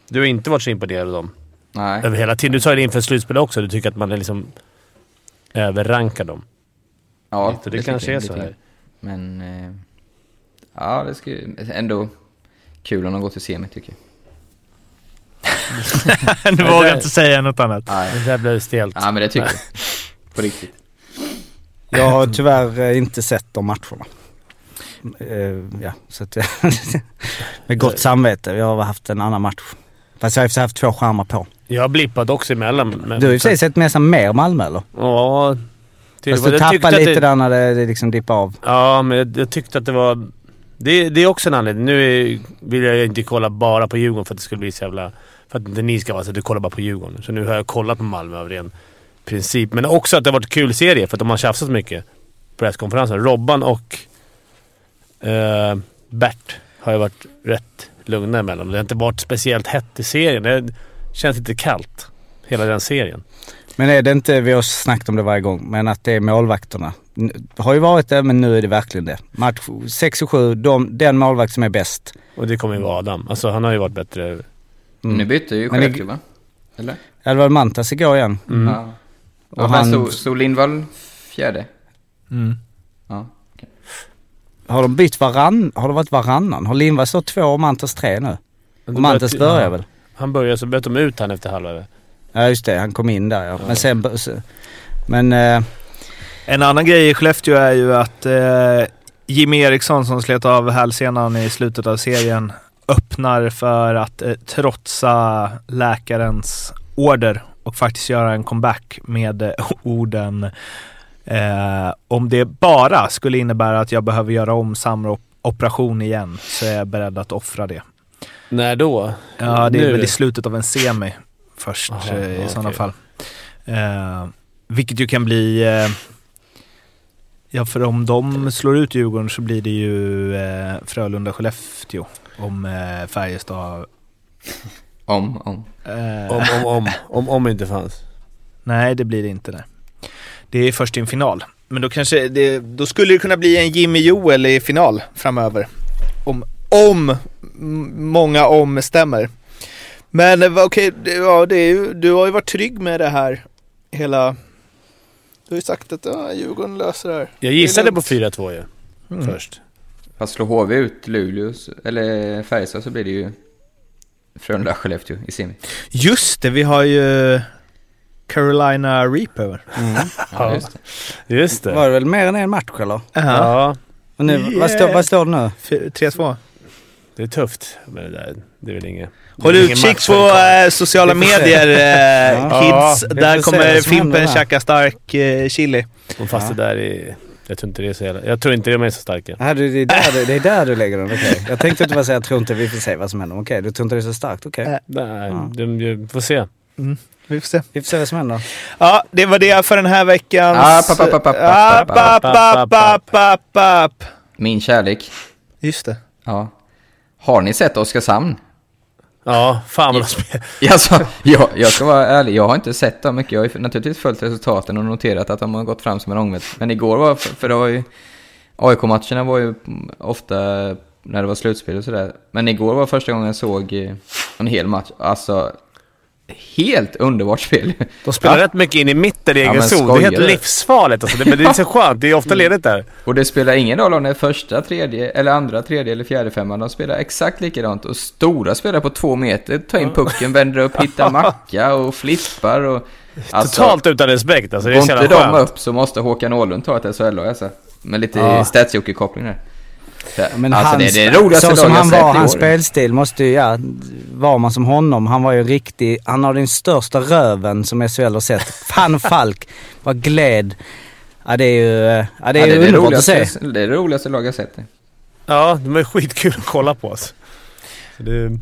Du har inte varit så imponerad av dem. Nej. Över hela tiden. Du sa det inför slutspelet också. Du tycker att man är liksom överrankar dem. Ja, Så det, tycker kanske är så här. Men... Eh, ja, det ska ju ändå kul om de går till semi tycker jag. du vågar inte säga något annat. Nej. Det där blev stelt. Ja, men det tycker jag. På riktigt. Jag har tyvärr eh, inte sett de matcherna. Eh, ja, så att med gott samvete. Jag har haft en annan match. Fast jag har haft två skärmar på. Jag har blippat också emellan. Men, Du har sig sett nästan mer Malmö eller? Ja. Till, Fast du tappar lite det, där när det, liksom dippar av. Ja, men jag, jag tyckte att det var... Det, det är också en anledning. Nu vill jag inte kolla bara på Djurgården för att det skulle bli så jävla... För att inte ni ska vara så att du kollar bara på Djurgården. Så nu har jag kollat på Malmö av ren princip. Men också att det har varit en kul serie för att de har tjafsat mycket på presskonferensen. Robban och eh, Bert har ju varit rätt lugna emellan. Det har inte varit speciellt hett i serien. Det känns lite kallt. Hela den serien. Men är det inte, vi har snackat om det varje gång, men att det är målvakterna. Det har ju varit det, men nu är det verkligen det. Match 6 och 7, de, den målvakt som är bäst. Och det kommer ju vara Adam. Alltså han har ju varit bättre. Mm. Nu bytte ju Skellefteå va? Eller? Ja, det var Mantas igår igen. Mm. Ja. Och Och han- stod, stod Lindvall fjärde? Mm. Ja. Har de bytt varann, har det varit varannan? Har Lindvall stått två och Mantas tre nu? Och Mantas börjar ja. väl? Han började så bytte de ut han efter halva. Ja just det, han kom in där ja. Men sen, men eh, En annan grej i Skellefteå är ju att eh, Jimmy Eriksson som slet av hälsenan i slutet av serien öppnar för att eh, trotsa läkarens order och faktiskt göra en comeback med eh, orden eh, om det bara skulle innebära att jag behöver göra om samma op- operation igen så är jag beredd att offra det. När då? Ja, det är Nu? väl i slutet av en semi först Aha, eh, i ja, sådana fall. Eh, vilket ju kan bli... Eh, ja, för om de slår ut Djurgården så blir det ju eh, Frölunda-Skellefteå om eh, Färjestad... Om, om. Eh, Om, om, om. Om, om inte fanns. Nej, det blir det inte. Nej. Det är först i en final. Men då kanske det, då skulle det kunna bli en Jimmy Joel i final framöver. Om, om många om stämmer. Men eh, okej, det- ja, det är ju, du har ju varit trygg med det här hela... Du har ju sagt att ja, Djurgården löser det här. Jag gissade på Det är 4-2 ju. Mm. Först. Fast slår HV ut Luleå, eller Färjestad så blir det ju Frölunda-Skellefteå i semi. Just det, vi har ju Carolina Reaper. Ja, just det. Just det. Var det väl mer än en match eller? Ja, Och nu, vad, står, vad står det nu? Fy- 3-2. det är tufft. Men det, där, det är väl inget... Håll utkik på eh, sociala medier eh, Ja. kids. får Där kommer Fimpen käka stark eh, chili. Och fast det där är... Jag tror inte det är så jävla... Jag tror inte de är så starka. Ja, du, det, är där du, det är där du lägger den, okej. Jag tänkte inte bara säga jag tror inte vi får se vad som händer. Okej, du tror inte det är så starkt, okej. Äh. Nej, Ja. de, de, får se. Vi får se. Vi får se vad som händer. Ja, det var det för den här veckans... App, app, app, app, App, app, app, app, app, app. Min kärlek. Just det. Ja. Har ni sett Oskarshamn? Ja, fan vad de spelar. Alltså, jag, jag ska vara ärlig, jag har inte sett dem mycket. Jag har naturligtvis följt resultaten och noterat att de har gått fram som en ångvält. Men igår var, för, för det var ju... AIK-matcherna var ju ofta när det var slutspel och sådär. Men igår var första gången jag såg eh, en hel match. Alltså, helt underbart spel. De spelar Ja. rätt mycket in i mitten i Ja, egen men zon. Det är helt livsfarligt alltså. det, Men det är så skönt. Det är ofta ledigt där. Och det spelar ingen roll om det är första, tredje, eller andra, tredje eller fjärde femman. De spelar exakt likadant. Och stora spelar på två meter, tar in pucken, vänder upp, hittar macka och flippar och... Alltså, Totalt utan respekt alltså. Det är Går så inte jävla de skönt. upp så måste Håkan Åhlund ta ett SHL-lag alltså. Med lite Ja. ja. koppling där. Det, Men alltså hans, det är det roligaste så som han var, hans spelstil måste ju, ja, var man som honom, han var ju riktig, han har den största röven som SHL har sett. Fan Falk, vad gled. Ja det är ju, ja, det är Ja, ju det, underbart att roligaste, se. det är det roligaste laget jag sett. Ja, de är skitkul att kolla på alltså. Så det,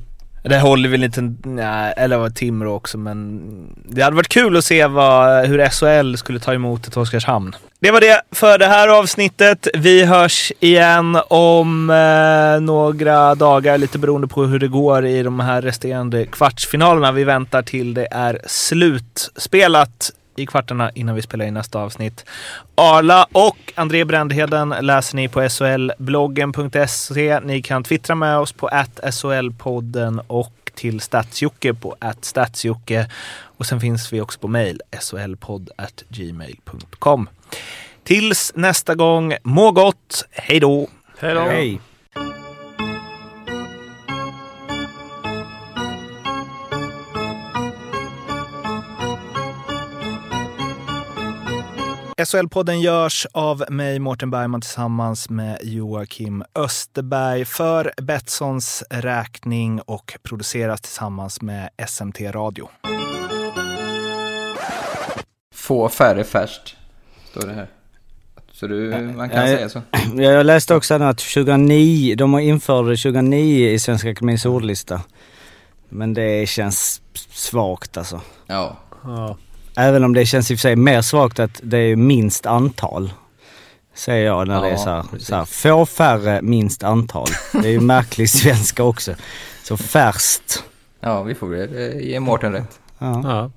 det håller väl inte, nej, eller var Timrå också men det hade varit kul att se vad, hur SHL skulle ta emot ett Oskarshamn. Det var det för det här avsnittet. Vi hörs igen om eh, några dagar, lite beroende på hur det går i de här resterande kvartsfinalerna. Vi väntar till det är slutspelat i kvartarna innan vi spelar in nästa avsnitt. Arla och André Brändheden läser ni på solbloggen.se. Ni kan twittra med oss på SHL-podden och till Statsjocke på Statsjocke. Och sen finns vi också på mail solpodd.gmail.com. Tills nästa gång, må gott, hej då! hej då. Hej. SHL-podden görs av mig, Mårten Bergman, tillsammans med Joakim Österberg för Betssons räkning och produceras tillsammans med SMT Radio. Få färre färst, står det här. Så du, man kan Ja, säga så. Ja, Jag läste också att 2009, de har infört 2009 i Svenska Akademiens ordlista. Men det känns svagt alltså. Ja. Ja. Även om det känns i och för sig mer svagt att det är minst antal. Säger jag när det är Ja, så här, så här, få färre minst antal. Det är ju märklig svenska också. Så färst. ja, vi får väl eh, ge Mårten rätt. Ja. Ja.